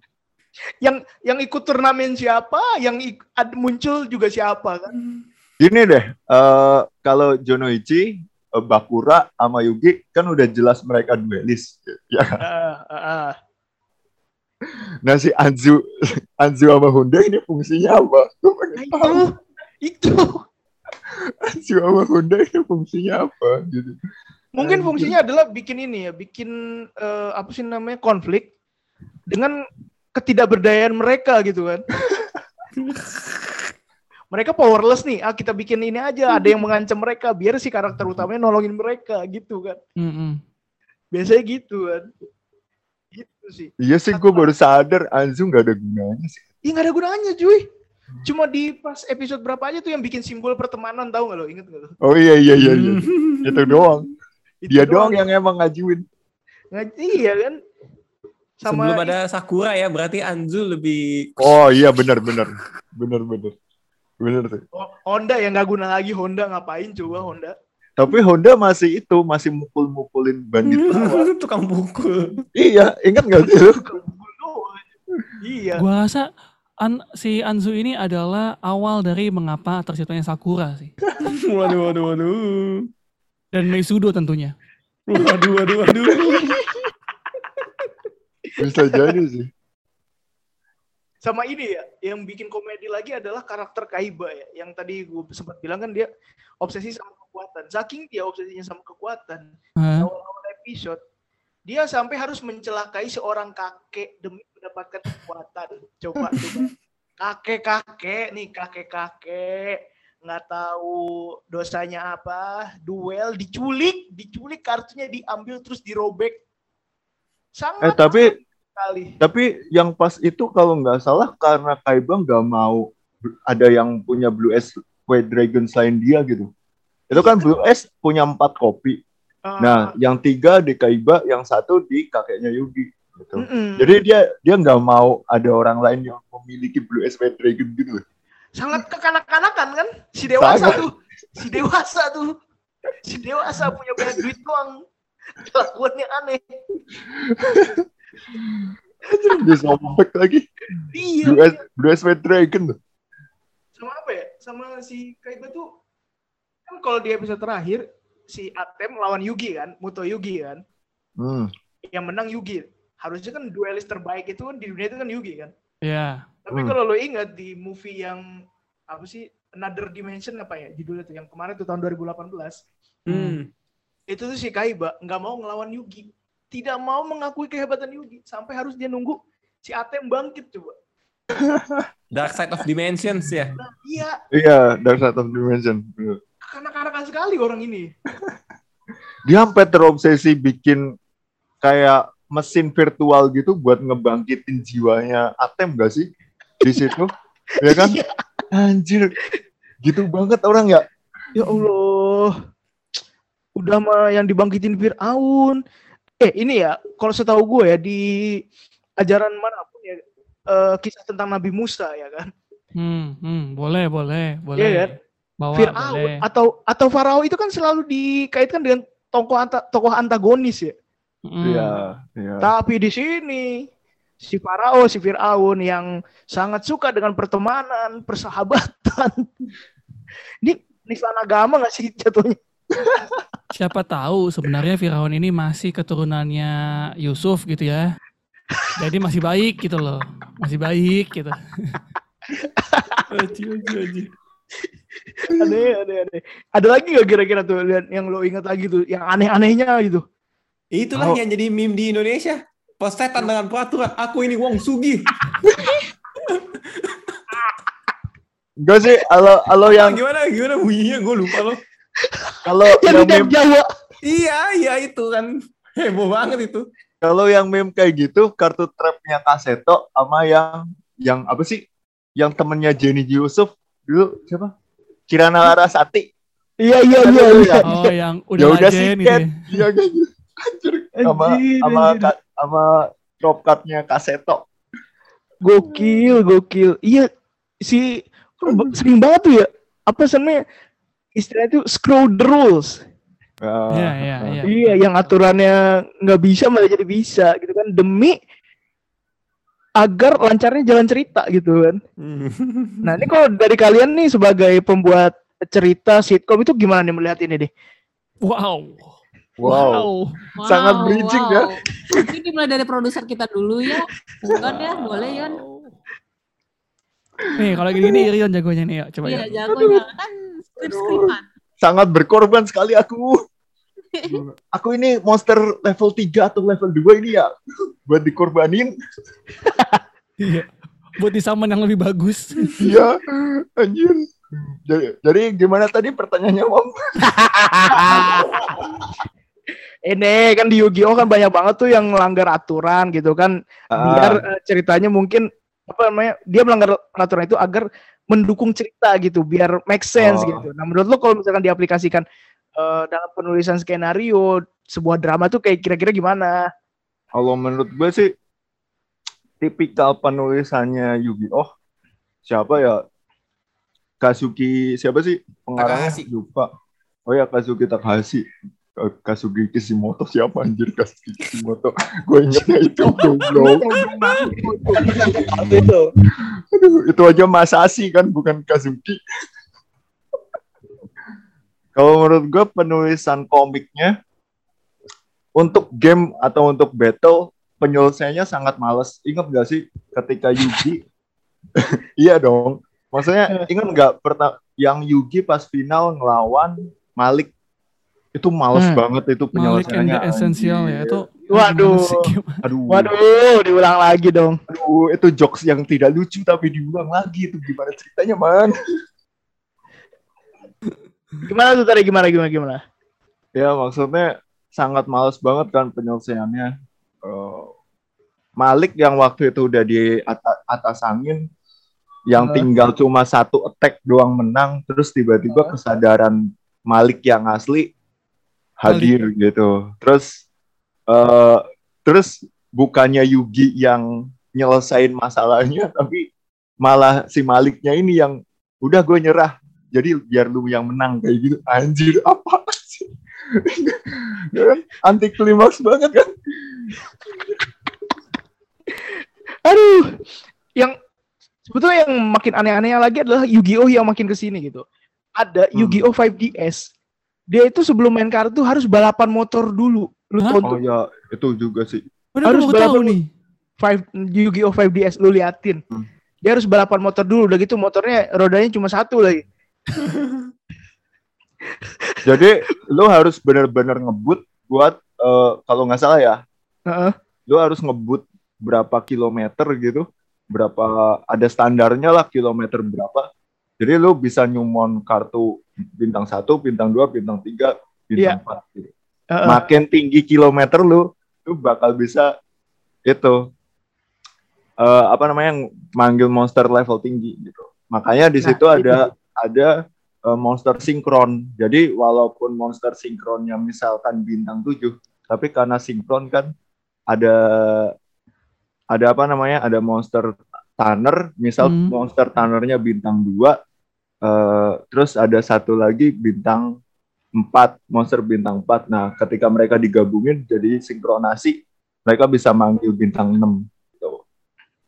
Yang yang ikut turnamen siapa? Yang ik- ad- muncul juga siapa kan? Gini deh, eh kalau Jonoichi, eh, Bakura sama Yugi kan udah jelas mereka duelis. Ya. Ah, ah, ah. Nah si Anzu, Anzu sama Honda ini fungsinya apa? Gue pengen Nah, tahu. itu, itu. Sama Honda ini fungsinya apa? Gitu. Mungkin fungsinya adalah bikin ini ya, bikin eh, apa sih namanya konflik dengan ketidakberdayaan mereka gitu kan. mereka powerless nih, ah kita bikin ini aja, ada yang mengancam mereka biar si karakter utamanya nolongin mereka gitu kan. Biasanya gitu kan. Gitu sih. Iya sih, gue baru sadar Anzu nggak ada gunanya sih. Iya nggak ada gunanya cuy. Cuma di pas episode berapa aja tuh yang bikin simbol pertemanan tahu nggak lo? Ingat nggak lo? Oh iya iya iya, iya. itu doang. Itu Dia doang yang emang ngajuin. Nggak- iya kan. Sama Sebelum ada Sakura ya, berarti Anzu lebih Oh iya benar benar benar benar benar sih. Honda yang nggak guna lagi Honda ngapain coba Honda? Tapi Honda masih itu masih mukul-mukulin bandit. tukang pukul. iya, ingat nggak sih lu? Iya. Gua rasa An- si Anzu ini adalah awal dari mengapa terciptanya Sakura sih. Waduh, waduh, waduh. Dan Meisudo tentunya. Waduh, waduh, waduh. Bisa jadi sih. Sama ini ya, yang bikin komedi lagi adalah karakter Kaiba ya. Yang tadi gue sempat bilang kan dia obsesi sama kekuatan. Saking dia obsesinya sama kekuatan, awal-awal episode, dia sampai harus mencelakai seorang kakek demi mendapatkan kekuatan. Coba, coba. Kakek-kakek nih, kakek-kakek nggak tahu dosanya apa, duel, diculik, diculik kartunya diambil terus dirobek. Sangat Eh tapi sekali. tapi yang pas itu kalau nggak salah karena Kaiba nggak mau ada yang punya Blue S White Dragon selain dia gitu. Itu kan Blue S punya empat kopi. Ah, Nah, yang tiga di Kaiba, yang satu di kakeknya Yugi. Gitu. mm-mm. Jadi dia dia nggak mau ada orang lain yang memiliki Blue S White Dragon gitu. sangat kekanak-kanakan kan si dewasa Sangat. tuh si dewasa tuh si dewasa punya banyak duit doang kelakuannya aneh Dia sobek lagi. iya Blue S, Blue S White Dragon tuh. sama apa ya sama si Kaiba tuh kan kalau di episode terakhir si Atem lawan Yugi kan Muto Yugi kan Hmm. yang menang Yugi harusnya kan duelis terbaik itu kan di dunia itu kan Yugi kan Ya. tapi Hmm. kalau lo ingat di movie yang apa sih Another Dimension apa ya judulnya tuh yang kemarin tuh tahun 2018 Hmm. itu tuh si Kaiba nggak mau ngelawan Yugi tidak mau mengakui kehebatan Yugi sampai harus dia nunggu si Atem bangkit coba Dark Side of Dimensions ya. iya Iya, Dark Side of Dimension. Kanak-kanakan sekali orang ini Dia sampai terobsesi bikin kayak mesin virtual gitu buat ngebangkitin jiwanya Atem gak sih di situ? ya kan? Iya. Anjir. Gitu banget orang ya. ya Allah udah mah yang dibangkitin Fir'aun eh ini ya kalau setahu gue ya di ajaran mana pun ya eh, kisah tentang Nabi Musa ya kan Hmm, hmm, boleh, boleh, boleh. Iya kan? Bawa, Fir'aun boleh. atau atau Farao itu kan selalu dikaitkan dengan tokoh anta, tokoh antagonis ya. Iya, iya. Tapi di sini si Farao, si Firaun yang sangat suka dengan pertemanan, persahabatan. Ini nistan agama nggak sih jatuhnya? Siapa tahu sebenarnya Firaun ini masih keturunannya Yusuf gitu ya. Jadi masih baik gitu loh. Masih baik gitu. Aji, aji, aji. Aneh, aneh, aneh. Ada lagi gak kira-kira tuh lihat yang lo ingat lagi tuh, yang aneh-anehnya gitu? Itulah Oh. yang jadi meme di Indonesia. Pesetan dengan peraturan. Aku ini Wong Sugi. Enggak sih, kalau kalau yang gimana gimana bunyinya gue lupa loh. kalau Yang yang meme Jawa. Iya iya itu kan heboh banget itu. kalau yang meme kayak gitu kartu trapnya Kaseto sama yang yang apa sih? Yang temennya Jenny Yusuf dulu siapa? Kirana Larasati. Iya, iya, Kan iya. iya. ya. Oh yang Ya udah udah sih, Ken. ya. Iya gitu. Anjir. Sama sama sama drop cardnya Kaseto. Gokil, gokil. Iya, si kan sering banget tuh ya. Apa sebenarnya istilahnya itu screw the rules. Ah, Iya, iya, iya. Iya, yang aturannya nggak bisa malah jadi bisa gitu kan demi agar lancarnya jalan cerita gitu kan. Hmm. Nah ini kalau dari kalian nih sebagai pembuat cerita sitkom itu gimana nih melihat ini deh? Wow. Wow. Sangat bridging ya. Mungkin dimulai dari produser kita dulu ya. Bukan ya, boleh ya. Nih kalau gini Irion jagonya nih ya. Coba Iya, ya. jagonya kan skrip-skripan. Sangat berkorban sekali aku. Aku ini monster level 3 atau level 2 ini ya buat dikorbanin. Iya. Buat di summon yang lebih bagus. Iya, anjir. Jadi, jadi gimana tadi pertanyaannya, Om? Ini kan di Yu-Gi-Oh kan banyak banget tuh yang melanggar aturan gitu kan. Biar Ah, eh, ceritanya mungkin apa namanya? Dia melanggar peraturan itu agar mendukung cerita gitu, biar make sense Oh. gitu. Nah, menurut lo kalau misalkan diaplikasikan eh, dalam penulisan skenario sebuah drama tuh kayak kira-kira gimana? kalau menurut gue sih tipikal penulisannya Yu-Gi-Oh siapa ya? Kazuki siapa sih pengarangnya? Takahashi. Lupa. Oh ya Kazuki Takahashi. Eh, Kazuki Kishimoto siapa anjir Kazuki Kishimoto? gue ingetnya itu goblok. Aduh, itu aja Masashi kan bukan Kazuki. Kalau menurut gue penulisan komiknya untuk game atau untuk battle penyelesaiannya sangat males. Ingat gak sih ketika Yugi? iya dong. Maksudnya ingat nggak pertama yang Yugi pas final ngelawan Malik itu males Hmm. banget itu Malik penyelesaiannya. the Essential ya. Itu Waduh. Aduh, Waduh, diulang lagi dong. aduh, itu jokes yang tidak lucu tapi diulang lagi itu gimana ceritanya man? Gimana tuh tadi gimana gimana gimana? Ya maksudnya sangat males banget kan penyelesaiannya. Eh, Malik yang waktu itu udah di ata- atas angin, yang Eh. tinggal cuma satu attack doang menang, terus tiba-tiba kesadaran Malik yang asli hadir gitu. Terus eh terus bukannya Yugi yang nyelesain masalahnya, tapi malah si Maliknya ini yang udah gue nyerah. Jadi biar lu yang menang kayak gitu. Anjir apa sih? Anti klimaks banget kan? Aduh, yang sebetulnya yang makin aneh-anehnya lagi adalah Yu-Gi-Oh yang makin ke sini gitu. Ada Hmm. Yu-Gi-Oh 5DS. Dia itu sebelum main kartu harus balapan motor dulu. Lu Hah? tahu Oh tuh ya, itu juga sih. Udah Harus balapan nih. five Yu-Gi-Oh 5DS lu liatin. Hmm. Dia harus balapan motor dulu udah gitu motornya rodanya cuma satu lagi. Jadi lu harus bener-bener ngebut buat eh, kalau nggak salah ya, Heeh. lu harus ngebut berapa kilometer gitu, berapa ada standarnya lah kilometer berapa. Jadi lu bisa nyumon kartu bintang satu, bintang dua, bintang tiga, Iya. bintang empat. Gitu. Heeh. Makin tinggi kilometer lu, lu bakal bisa itu eh, apa namanya manggil monster level tinggi gitu. Makanya di Nah, situ itu. Ada eh, monster sinkron. Jadi walaupun monster sinkronnya misalkan bintang 7, tapi karena sinkron kan ada ada apa namanya? Ada monster tanner, misal Hmm. monster tannernya bintang 2 eh, terus ada satu lagi bintang 4, monster bintang 4. Nah, ketika mereka digabungin jadi sinkronasi, mereka bisa manggil bintang 6 gitu.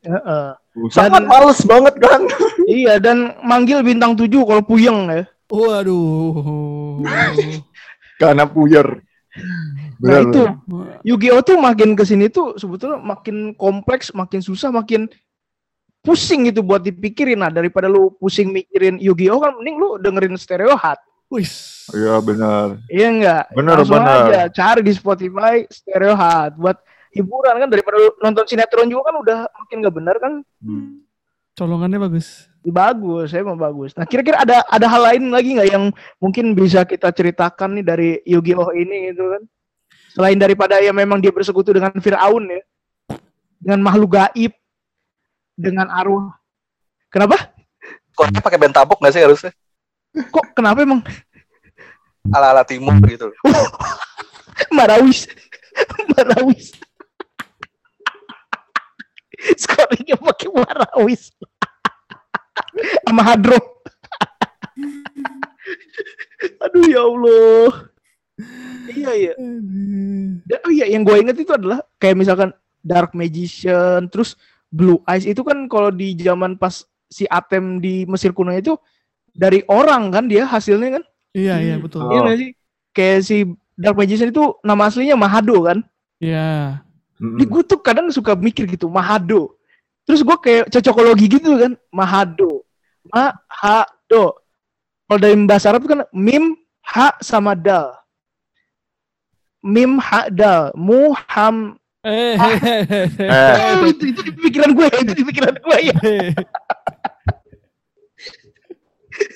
Heeh. Sangat males banget kan? Iya dan manggil bintang 7 kalau puyeng ya. Waduh. Karena puyer. Nah Benar, itu benar. Yu-Gi-Oh tuh makin ke sini tuh sebetulnya makin kompleks, makin susah, makin pusing gitu buat dipikirin. Nah daripada lu pusing mikirin Yu-Gi-Oh kan mending lu dengerin Stereo Hat. Wis. Iya benar. Iya enggak? Bener, Langsung bener. aja cari di Spotify Stereo Hat buat hiburan kan daripada lu nonton sinetron juga kan udah makin gak benar kan Hmm. Colongannya bagus. Bagus, saya mau bagus. Nah kira-kira ada ada hal lain lagi nggak yang mungkin bisa kita ceritakan nih dari Yu-Gi-Oh ini gitu kan? Selain daripada ya memang dia bersekutu dengan Fir'aun ya, dengan makhluk gaib, dengan arwah. Kenapa? Kok pakai bentabok nggak sih harusnya? Kok kenapa emang Ala-ala timur gitu. Marawis? Marawis. Scoringnya pakai Marawis. Sama Hadro. Aduh ya Allah. Iya iya. Dan- oh iya yang gue inget itu adalah kayak misalkan Dark Magician, terus Blue Eyes itu kan kalau di zaman pas si Atem di Mesir kuno itu dari orang kan dia hasilnya kan? Iya, iya betul. Oh. Iya sih? Kayak si Dark Magician itu nama aslinya Mahado kan? Iya. Jadi gue tuh kadang suka mikir gitu Mahado. Terus gue kayak cocokologi gitu kan Mahado. Mahado. Kalau dari bahasa Arab kan mim ha sama dal. Mim ha dal. Muham Eh, Eh, Oh, itu, itu di pikiran gue, itu di pikiran gue ya.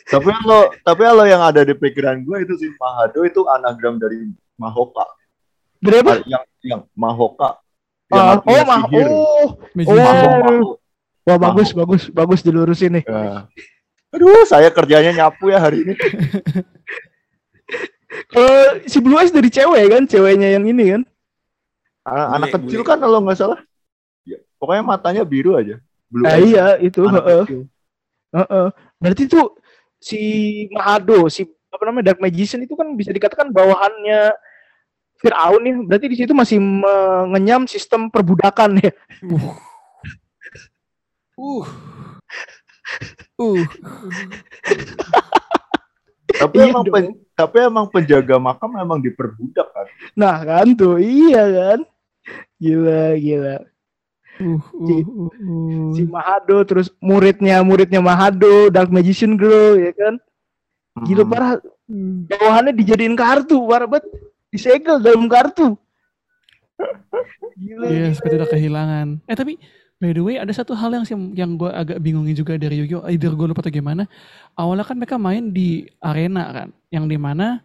tapi lo tapi lo yang ada di pikiran gue itu sih Mahado itu anagram dari Mahoka. Berapa? Yang yang Mahoka. Ah, Yang artinya oh, mah, sihir. oh. Oh. Maho, maho. Wah bagus, bagus, bagus dilurusin nih. Ya. Aduh, saya kerjanya nyapu ya hari ini. Kalau si Blue Eyes dari cewek kan, ceweknya yang ini kan. Anak, anak Bule, kecil bule. kan kalau nggak salah. Ya, pokoknya matanya biru aja. Blue Nah, eyes. iya itu, Anak heeh. kecil. Heeh. Berarti tuh si Mahado, si apa namanya Dark Magician itu kan bisa dikatakan bawahannya Fir'aun ya. Berarti di situ masih mengenyam sistem perbudakan ya. Uh. Uh. Tapi Iya emang pen- tapi emang penjaga makam emang diperbudak kan. Nah kan tuh, iya kan. Gila, gila. Uh, uh, uh, uh. Si Mahado terus muridnya muridnya Mahado, Dark Magician Girl ya kan. Gila Hmm. parah. Hmm. Bawahannya dijadiin kartu, parah banget. Disegel dalam kartu. Gila. Iya, gila. seperti udah kehilangan. Eh tapi by the way ada satu hal yang sih- yang gue agak bingungin juga dari Yu-Gi-Oh, either gue lupa atau gimana. Awalnya kan mereka main di arena kan, yang di mana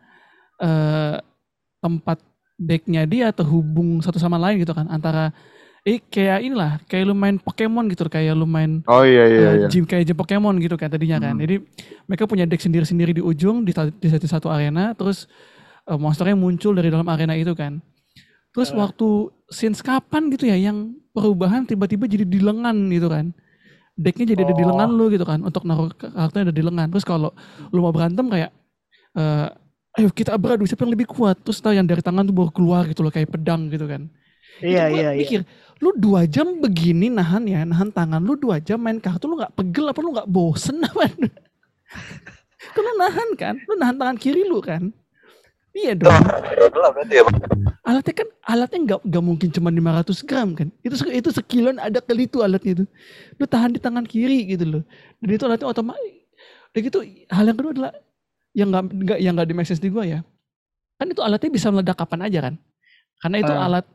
eh tempat decknya dia terhubung satu sama lain gitu kan, antara eh kayak inilah, kayak lu main Pokemon gitu, kayak lu main Oh iya iya eh, iya. gym kayak gym Pokemon gitu kan tadinya kan. Hmm. Jadi mereka punya deck sendiri-sendiri di ujung di, di satu satu arena, terus eh, monsternya muncul dari dalam arena itu kan. Terus Eh. waktu since kapan gitu ya yang perubahan tiba-tiba jadi di lengan gitu kan. Decknya jadi ada di Oh. lengan lu gitu kan untuk naruh karakternya ada di lengan. Terus kalau lu mau berantem kayak eh ayo kita beradu siapa yang lebih kuat. Terus tahu yang dari tangan tuh baru keluar gitu loh kayak pedang gitu kan. Iya, Itu iya, iya. mikir, lu dua jam begini nahan ya, nahan tangan lu dua jam main kartu lu nggak pegel apa lu nggak bosen apa? Kan lu nahan kan, lu nahan tangan kiri lu kan. Iya dong. Berarti ya. Bang. Alatnya kan alatnya nggak nggak mungkin cuma 500 gram kan. Itu itu sekilon ada kali itu alatnya itu. Lu tahan di tangan kiri gitu loh. Dan itu alatnya otomatis. Dan gitu hal yang kedua adalah yang nggak nggak yang nggak di make sense di gua ya. Kan itu alatnya bisa meledak kapan aja kan. Karena itu Ah. alat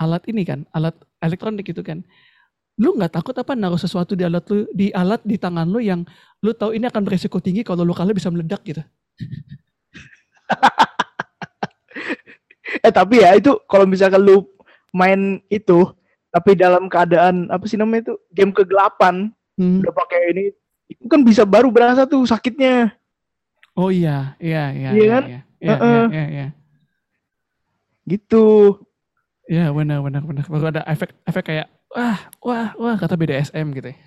alat ini kan, alat elektronik itu kan. Lu nggak takut apa naruh sesuatu di alat lu di alat di tangan lu yang lu tahu ini akan beresiko tinggi kalau lu kalah bisa meledak gitu. Eh tapi ya itu kalau misalkan lu main itu tapi dalam keadaan apa sih namanya itu game kegelapan Hmm. udah pakai ini itu kan bisa baru berasa tuh sakitnya. Oh iya, iya, iya, Iya iya, kan? iya, iya, Heeh. iya, iya. Gitu. Iya benar benar benar. Baru ada efek efek kayak wah wah wah kata BDSM gitu. ya.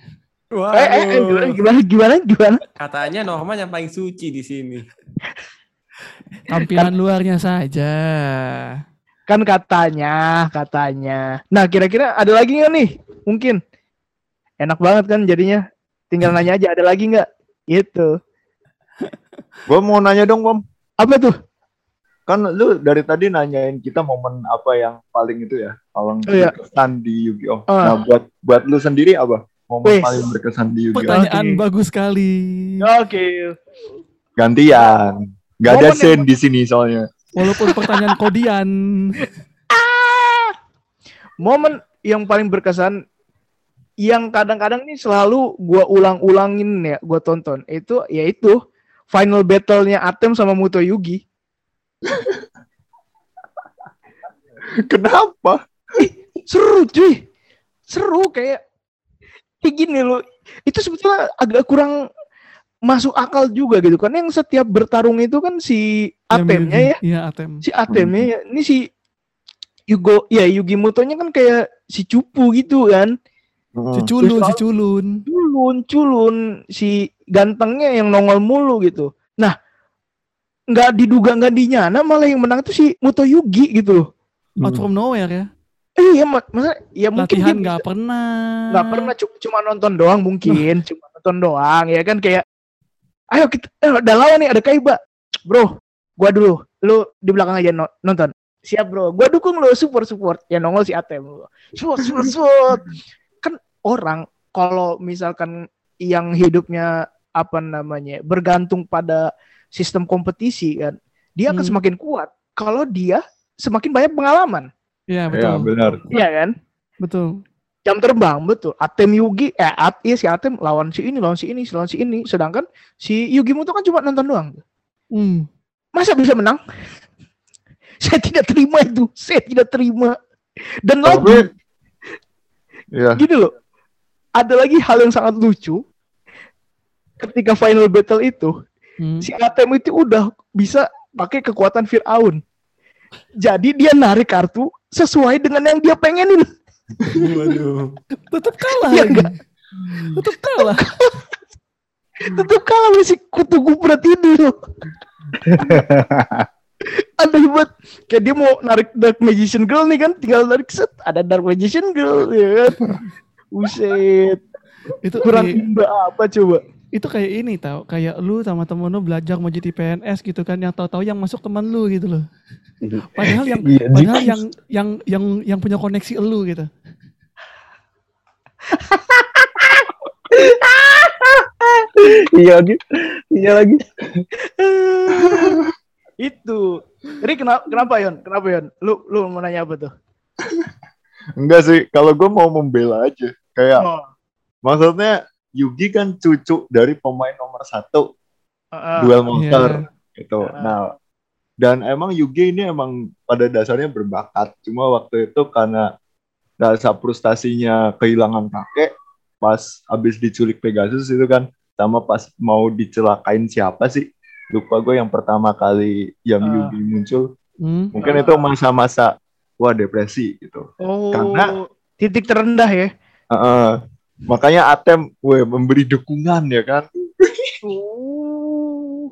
Waduh. Eh, eh, eh, gimana gimana gimana gimana? Katanya Norman yang paling suci di sini. Tampilan luarnya saja. Kan katanya, katanya. Nah, kira-kira ada lagi nggak nih? Mungkin. Enak banget kan jadinya. Tinggal nanya aja ada lagi nggak? Gitu. Gue mau nanya dong, Kom. Apa tuh? kan lu dari tadi nanyain kita momen apa yang paling itu ya, paling Oh, iya. berkesan di Yu-Gi-Oh. Ah. Nah, buat buat lu sendiri apa? Momen Wih. paling berkesan di Yu-Gi-Oh. Pertanyaan Oke. bagus sekali. Oke. Gantian. Gak ada scene di sini soalnya. Walaupun pertanyaan kodian. Momen yang paling berkesan yang kadang-kadang nih selalu gua ulang-ulangin ya, gua tonton. Itu yaitu final battle-nya Atem sama Muto Yugi. Kenapa? Seru cuy. Seru kayak kayak gini loh. Itu sebetulnya agak kurang masuk akal juga gitu kan. Yang setiap bertarung itu kan si Atemnya ya. Iya, Atem. Si Atemnya ya. Ini si Yugo ya Yugi Mutonya kan kayak si cupu gitu kan. Si culun, si culun. culun culun si gantengnya yang nongol mulu gitu nah nggak diduga nggak dinyana malah yang menang tuh si Muto Yugi gitu loh Out from nowhere ya. eh iya mak masa ya mungkin Latihan nggak pernah. nggak pernah cu- cuma nonton doang mungkin cuma nonton doang ya kan kayak ayo kita eh, udah lawan nih ada Kaiba. Bro gua dulu. Lu di belakang aja no- nonton. Siap bro. Gua dukung lu support support. Ya nongol si Atem support support support. Kan orang kalau misalkan yang hidupnya apa namanya bergantung pada sistem kompetisi kan dia akan Hmm. semakin kuat. Kalau dia semakin banyak pengalaman. Iya, Ya betul. benar. Iya kan? Betul. Jam terbang betul. Atem Yugi eh At, iya si Atem lawan si ini lawan si ini lawan si ini. Sedangkan si Yugi Muto kan cuma nonton doang. Hmm. masa bisa menang? Saya tidak terima itu. Saya tidak terima. Dan lagi Tapi ya, gini loh. Ada lagi hal yang sangat lucu. Ketika final battle itu Hmm. si Atem itu udah bisa pakai kekuatan Fir'aun. Jadi dia narik kartu sesuai dengan yang dia pengenin Waduh. Tetap kalah. Iya lagi. nggak? Tetap kalah. tetap kalah sama si kutu gubret ini loh. Aneh banget. Kayak dia mau narik Dark Magician Girl nih kan, tinggal narik set, ada Dark Magician Girl ya kan. Buset, Itu kurang imba apa coba? Itu kayak ini tau, kayak lu sama temen lu belajar mau jadi PNS gitu kan, yang tahu-tahu yang masuk teman lu gitu loh. Padahal yang Iya, padahal yang yang yang yang punya koneksi elu gitu. iya lagi. Iya lagi. Itu. Jadi kenapa kenapa Yon? Kenapa Yon? Lu lu mau nanya apa tuh? enggak sih. Kalau gue mau membela aja. Kayak Oh, maksudnya Yugi kan cucu dari pemain nomor satu uh, duel monster Iya. gitu. Ah. Nah, dan emang Yugi ini emang pada dasarnya berbakat. Cuma waktu itu karena rasa frustasinya kehilangan kakek pas habis diculik Pegasus itu kan sama pas mau dicelakain siapa sih? Lupa gue yang pertama kali yang Ah. Yugi muncul. Hmm. Mungkin itu masa-masa wah depresi gitu. Oh, Karena- titik terendah ya. Heeh. Makanya Atem weh, memberi dukungan ya kan. Oh.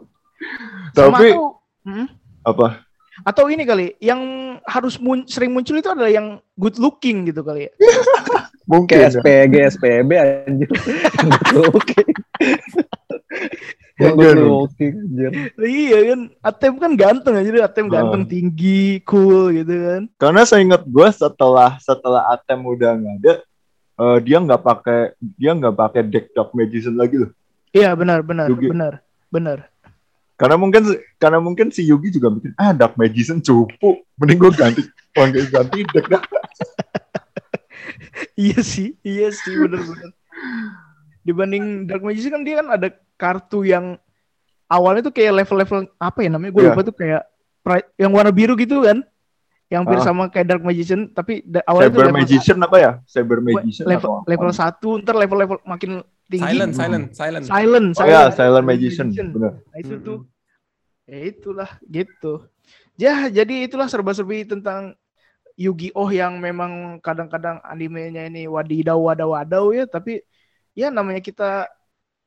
Tapi atau, Hmm? apa? atau ini kali yang harus mun- sering muncul itu adalah yang good looking gitu kali ya. Mungkin. Kayak ya. SPG, SPB anjir. Oke. Yang Mungkin. good looking, anjir. Iya kan, Atem kan ganteng aja, Atem ganteng Ah. tinggi, cool gitu kan. Karena saya ingat gue setelah setelah Atem udah nggak ada, eh, dia nggak pakai dia nggak pakai deck Dark Magician lagi loh. Iya benar benar Yugi. benar benar. Karena mungkin karena mungkin si Yugi juga mikir ah Dark Magician cupu, mending gue ganti ganti ganti deck dah. Iya sih, iya sih benar benar. Dibanding Dark Magician kan dia kan ada kartu yang awalnya tuh kayak level-level apa ya namanya? Gue Iya. lupa tuh kayak yang warna biru gitu kan. Yang hampir Ah. sama kayak Dark Magician tapi da- awalnya Cyber level Magician apa ya? Cyber Magician level atau apa? level satu ntar level level makin tinggi Silent, silent, silent. silent Oh ya, Silent Magician, benar. Nah, itu tuh ya itulah gitu ya jadi itulah serba-serbi tentang Yu-Gi-Oh yang memang kadang-kadang animenya ini wadidaw wadaw wadaw ya tapi ya namanya kita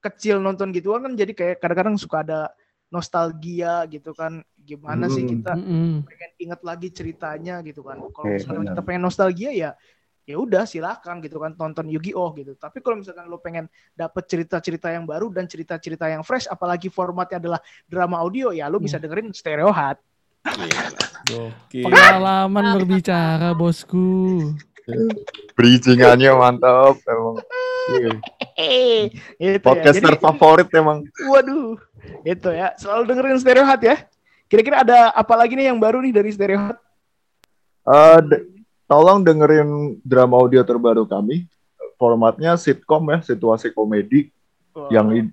kecil nonton gitu kan jadi kayak kadang-kadang suka ada nostalgia gitu kan gimana sih Hmm. kita Mm-mm. pengen inget lagi ceritanya gitu kan kalau Oke, misalkan benar. kita pengen nostalgia ya ya udah silakan gitu kan tonton Yu-Gi-Oh gitu tapi kalau misalkan lo pengen dapet cerita-cerita yang baru dan cerita-cerita yang fresh apalagi formatnya adalah drama audio ya lo bisa dengerin Stereo Hat. Pengalaman berbicara, bosku. Bridgingannya mantap emang. Iya. Eh, itu Podcaster ya. Jadi, favorit emang. waduh, itu ya. Selalu dengerin Stereo Hut ya. Kira-kira ada apa lagi nih yang baru nih dari Stereo Hut? Eh, de- tolong dengerin drama audio terbaru kami. Formatnya sitcom ya, situasi komedi yang i-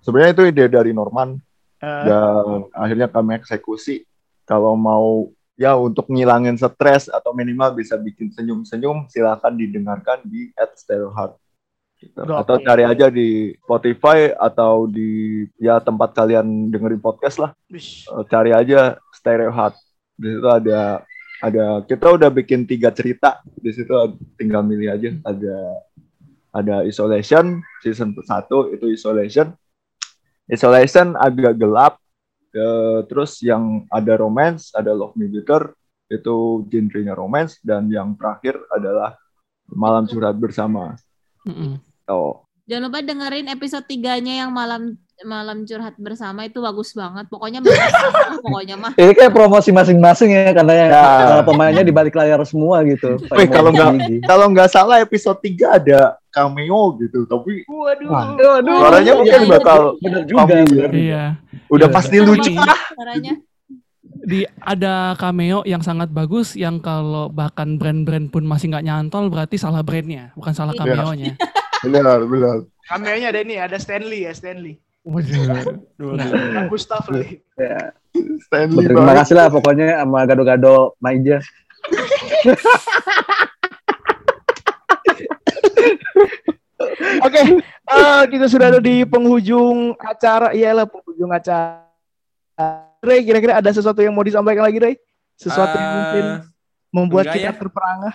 sebenarnya itu ide dari Norman Eh, dan akhirnya kami eksekusi. Kalau mau ya untuk ngilangin stres atau minimal bisa bikin senyum-senyum, silakan didengarkan di @stereoheart. Gitu. Gokil. Atau cari aja di Spotify atau di ya tempat kalian dengerin podcast lah. wish. Eh, cari aja Stereo Hut. Di situ ada ada kita udah bikin tiga cerita. Di situ tinggal milih aja. Ada ada Isolation season 1 itu Isolation. Isolation agak gelap. Eh, terus yang ada romance, ada Love Me Better itu genrenya romance dan yang terakhir adalah Malam Curhat Bersama. Mm-mm. Oh, Jangan lupa dengerin episode 3-nya yang malam malam curhat bersama itu bagus banget. Pokoknya pokoknya mah. Ini kayak promosi masing-masing ya karena Ya. pemainnya di balik layar semua gitu. Wih, kalau nggak kalau nggak salah episode 3 ada cameo gitu, tapi Waduh. Wah. Aduh, suaranya iya, mungkin iya. bakal bener juga. bener. Iya. udah Iya. pasti lucu lah. Caranya. Di ada cameo yang sangat bagus yang kalau bahkan brand-brand pun masih nggak nyantol berarti salah brandnya, bukan salah Iya. cameo-nya. Benar, benar. Cameo-nya ada ini, ada Stanley ya, Stanley. Waduh. Gustaf lagi. Ya. Stanley Terima kasih lah pokoknya sama gado-gado Maija. Oke, eh, kita sudah ada di penghujung acara. Iyalah penghujung acara. Ray, kira-kira ada sesuatu yang mau disampaikan lagi, Ray? Sesuatu yang Ah, mungkin membuat kita ya. terperangah?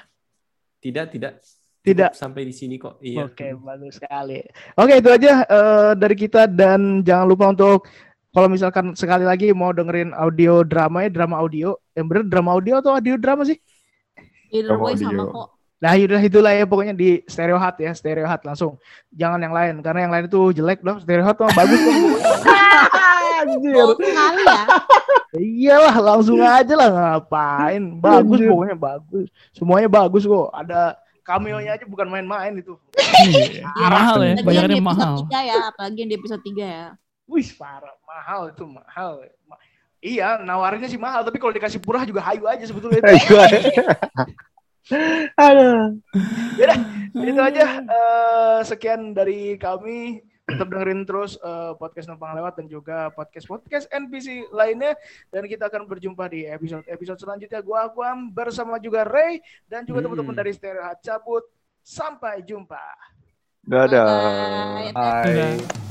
Tidak, tidak. Tidak. Sampai di sini kok. Iya. Oke, bagus sekali. Oke, itu aja eh, dari kita dan jangan lupa untuk kalau misalkan sekali lagi mau dengerin audio drama ya, drama audio. Yang bener drama audio atau audio drama sih? Either way Audio. sama kok. Nah, yaudah itulah ya pokoknya di Stereo Hut ya, Stereo Hut langsung. Jangan yang lain karena yang lain itu jelek dong. Stereo Hut mah bagus. Bohong sekali ya. Iyalah, langsung aja lah ngapain. Bagus pokoknya bagus. Semuanya bagus kok. Ada cameo-nya aja bukan main-main itu. Iya. mahal ya, bayarannya episode mahal. 3 ya, apalagi yang di episode 3 ya. Wih, parah, mahal itu mahal. Ma- Iya, nawarinnya sih mahal, tapi kalau dikasih murah juga hayu aja sebetulnya. Aduh. itu aja eh, sekian dari kami tetap dengerin terus eh, podcast numpang lewat dan juga podcast podcast NPC lainnya dan kita akan berjumpa di episode episode selanjutnya gua Aquam bersama juga Ray dan juga Hmm. teman-teman dari Stereo cabut sampai jumpa Dadah. Bye. Hai. Dadah.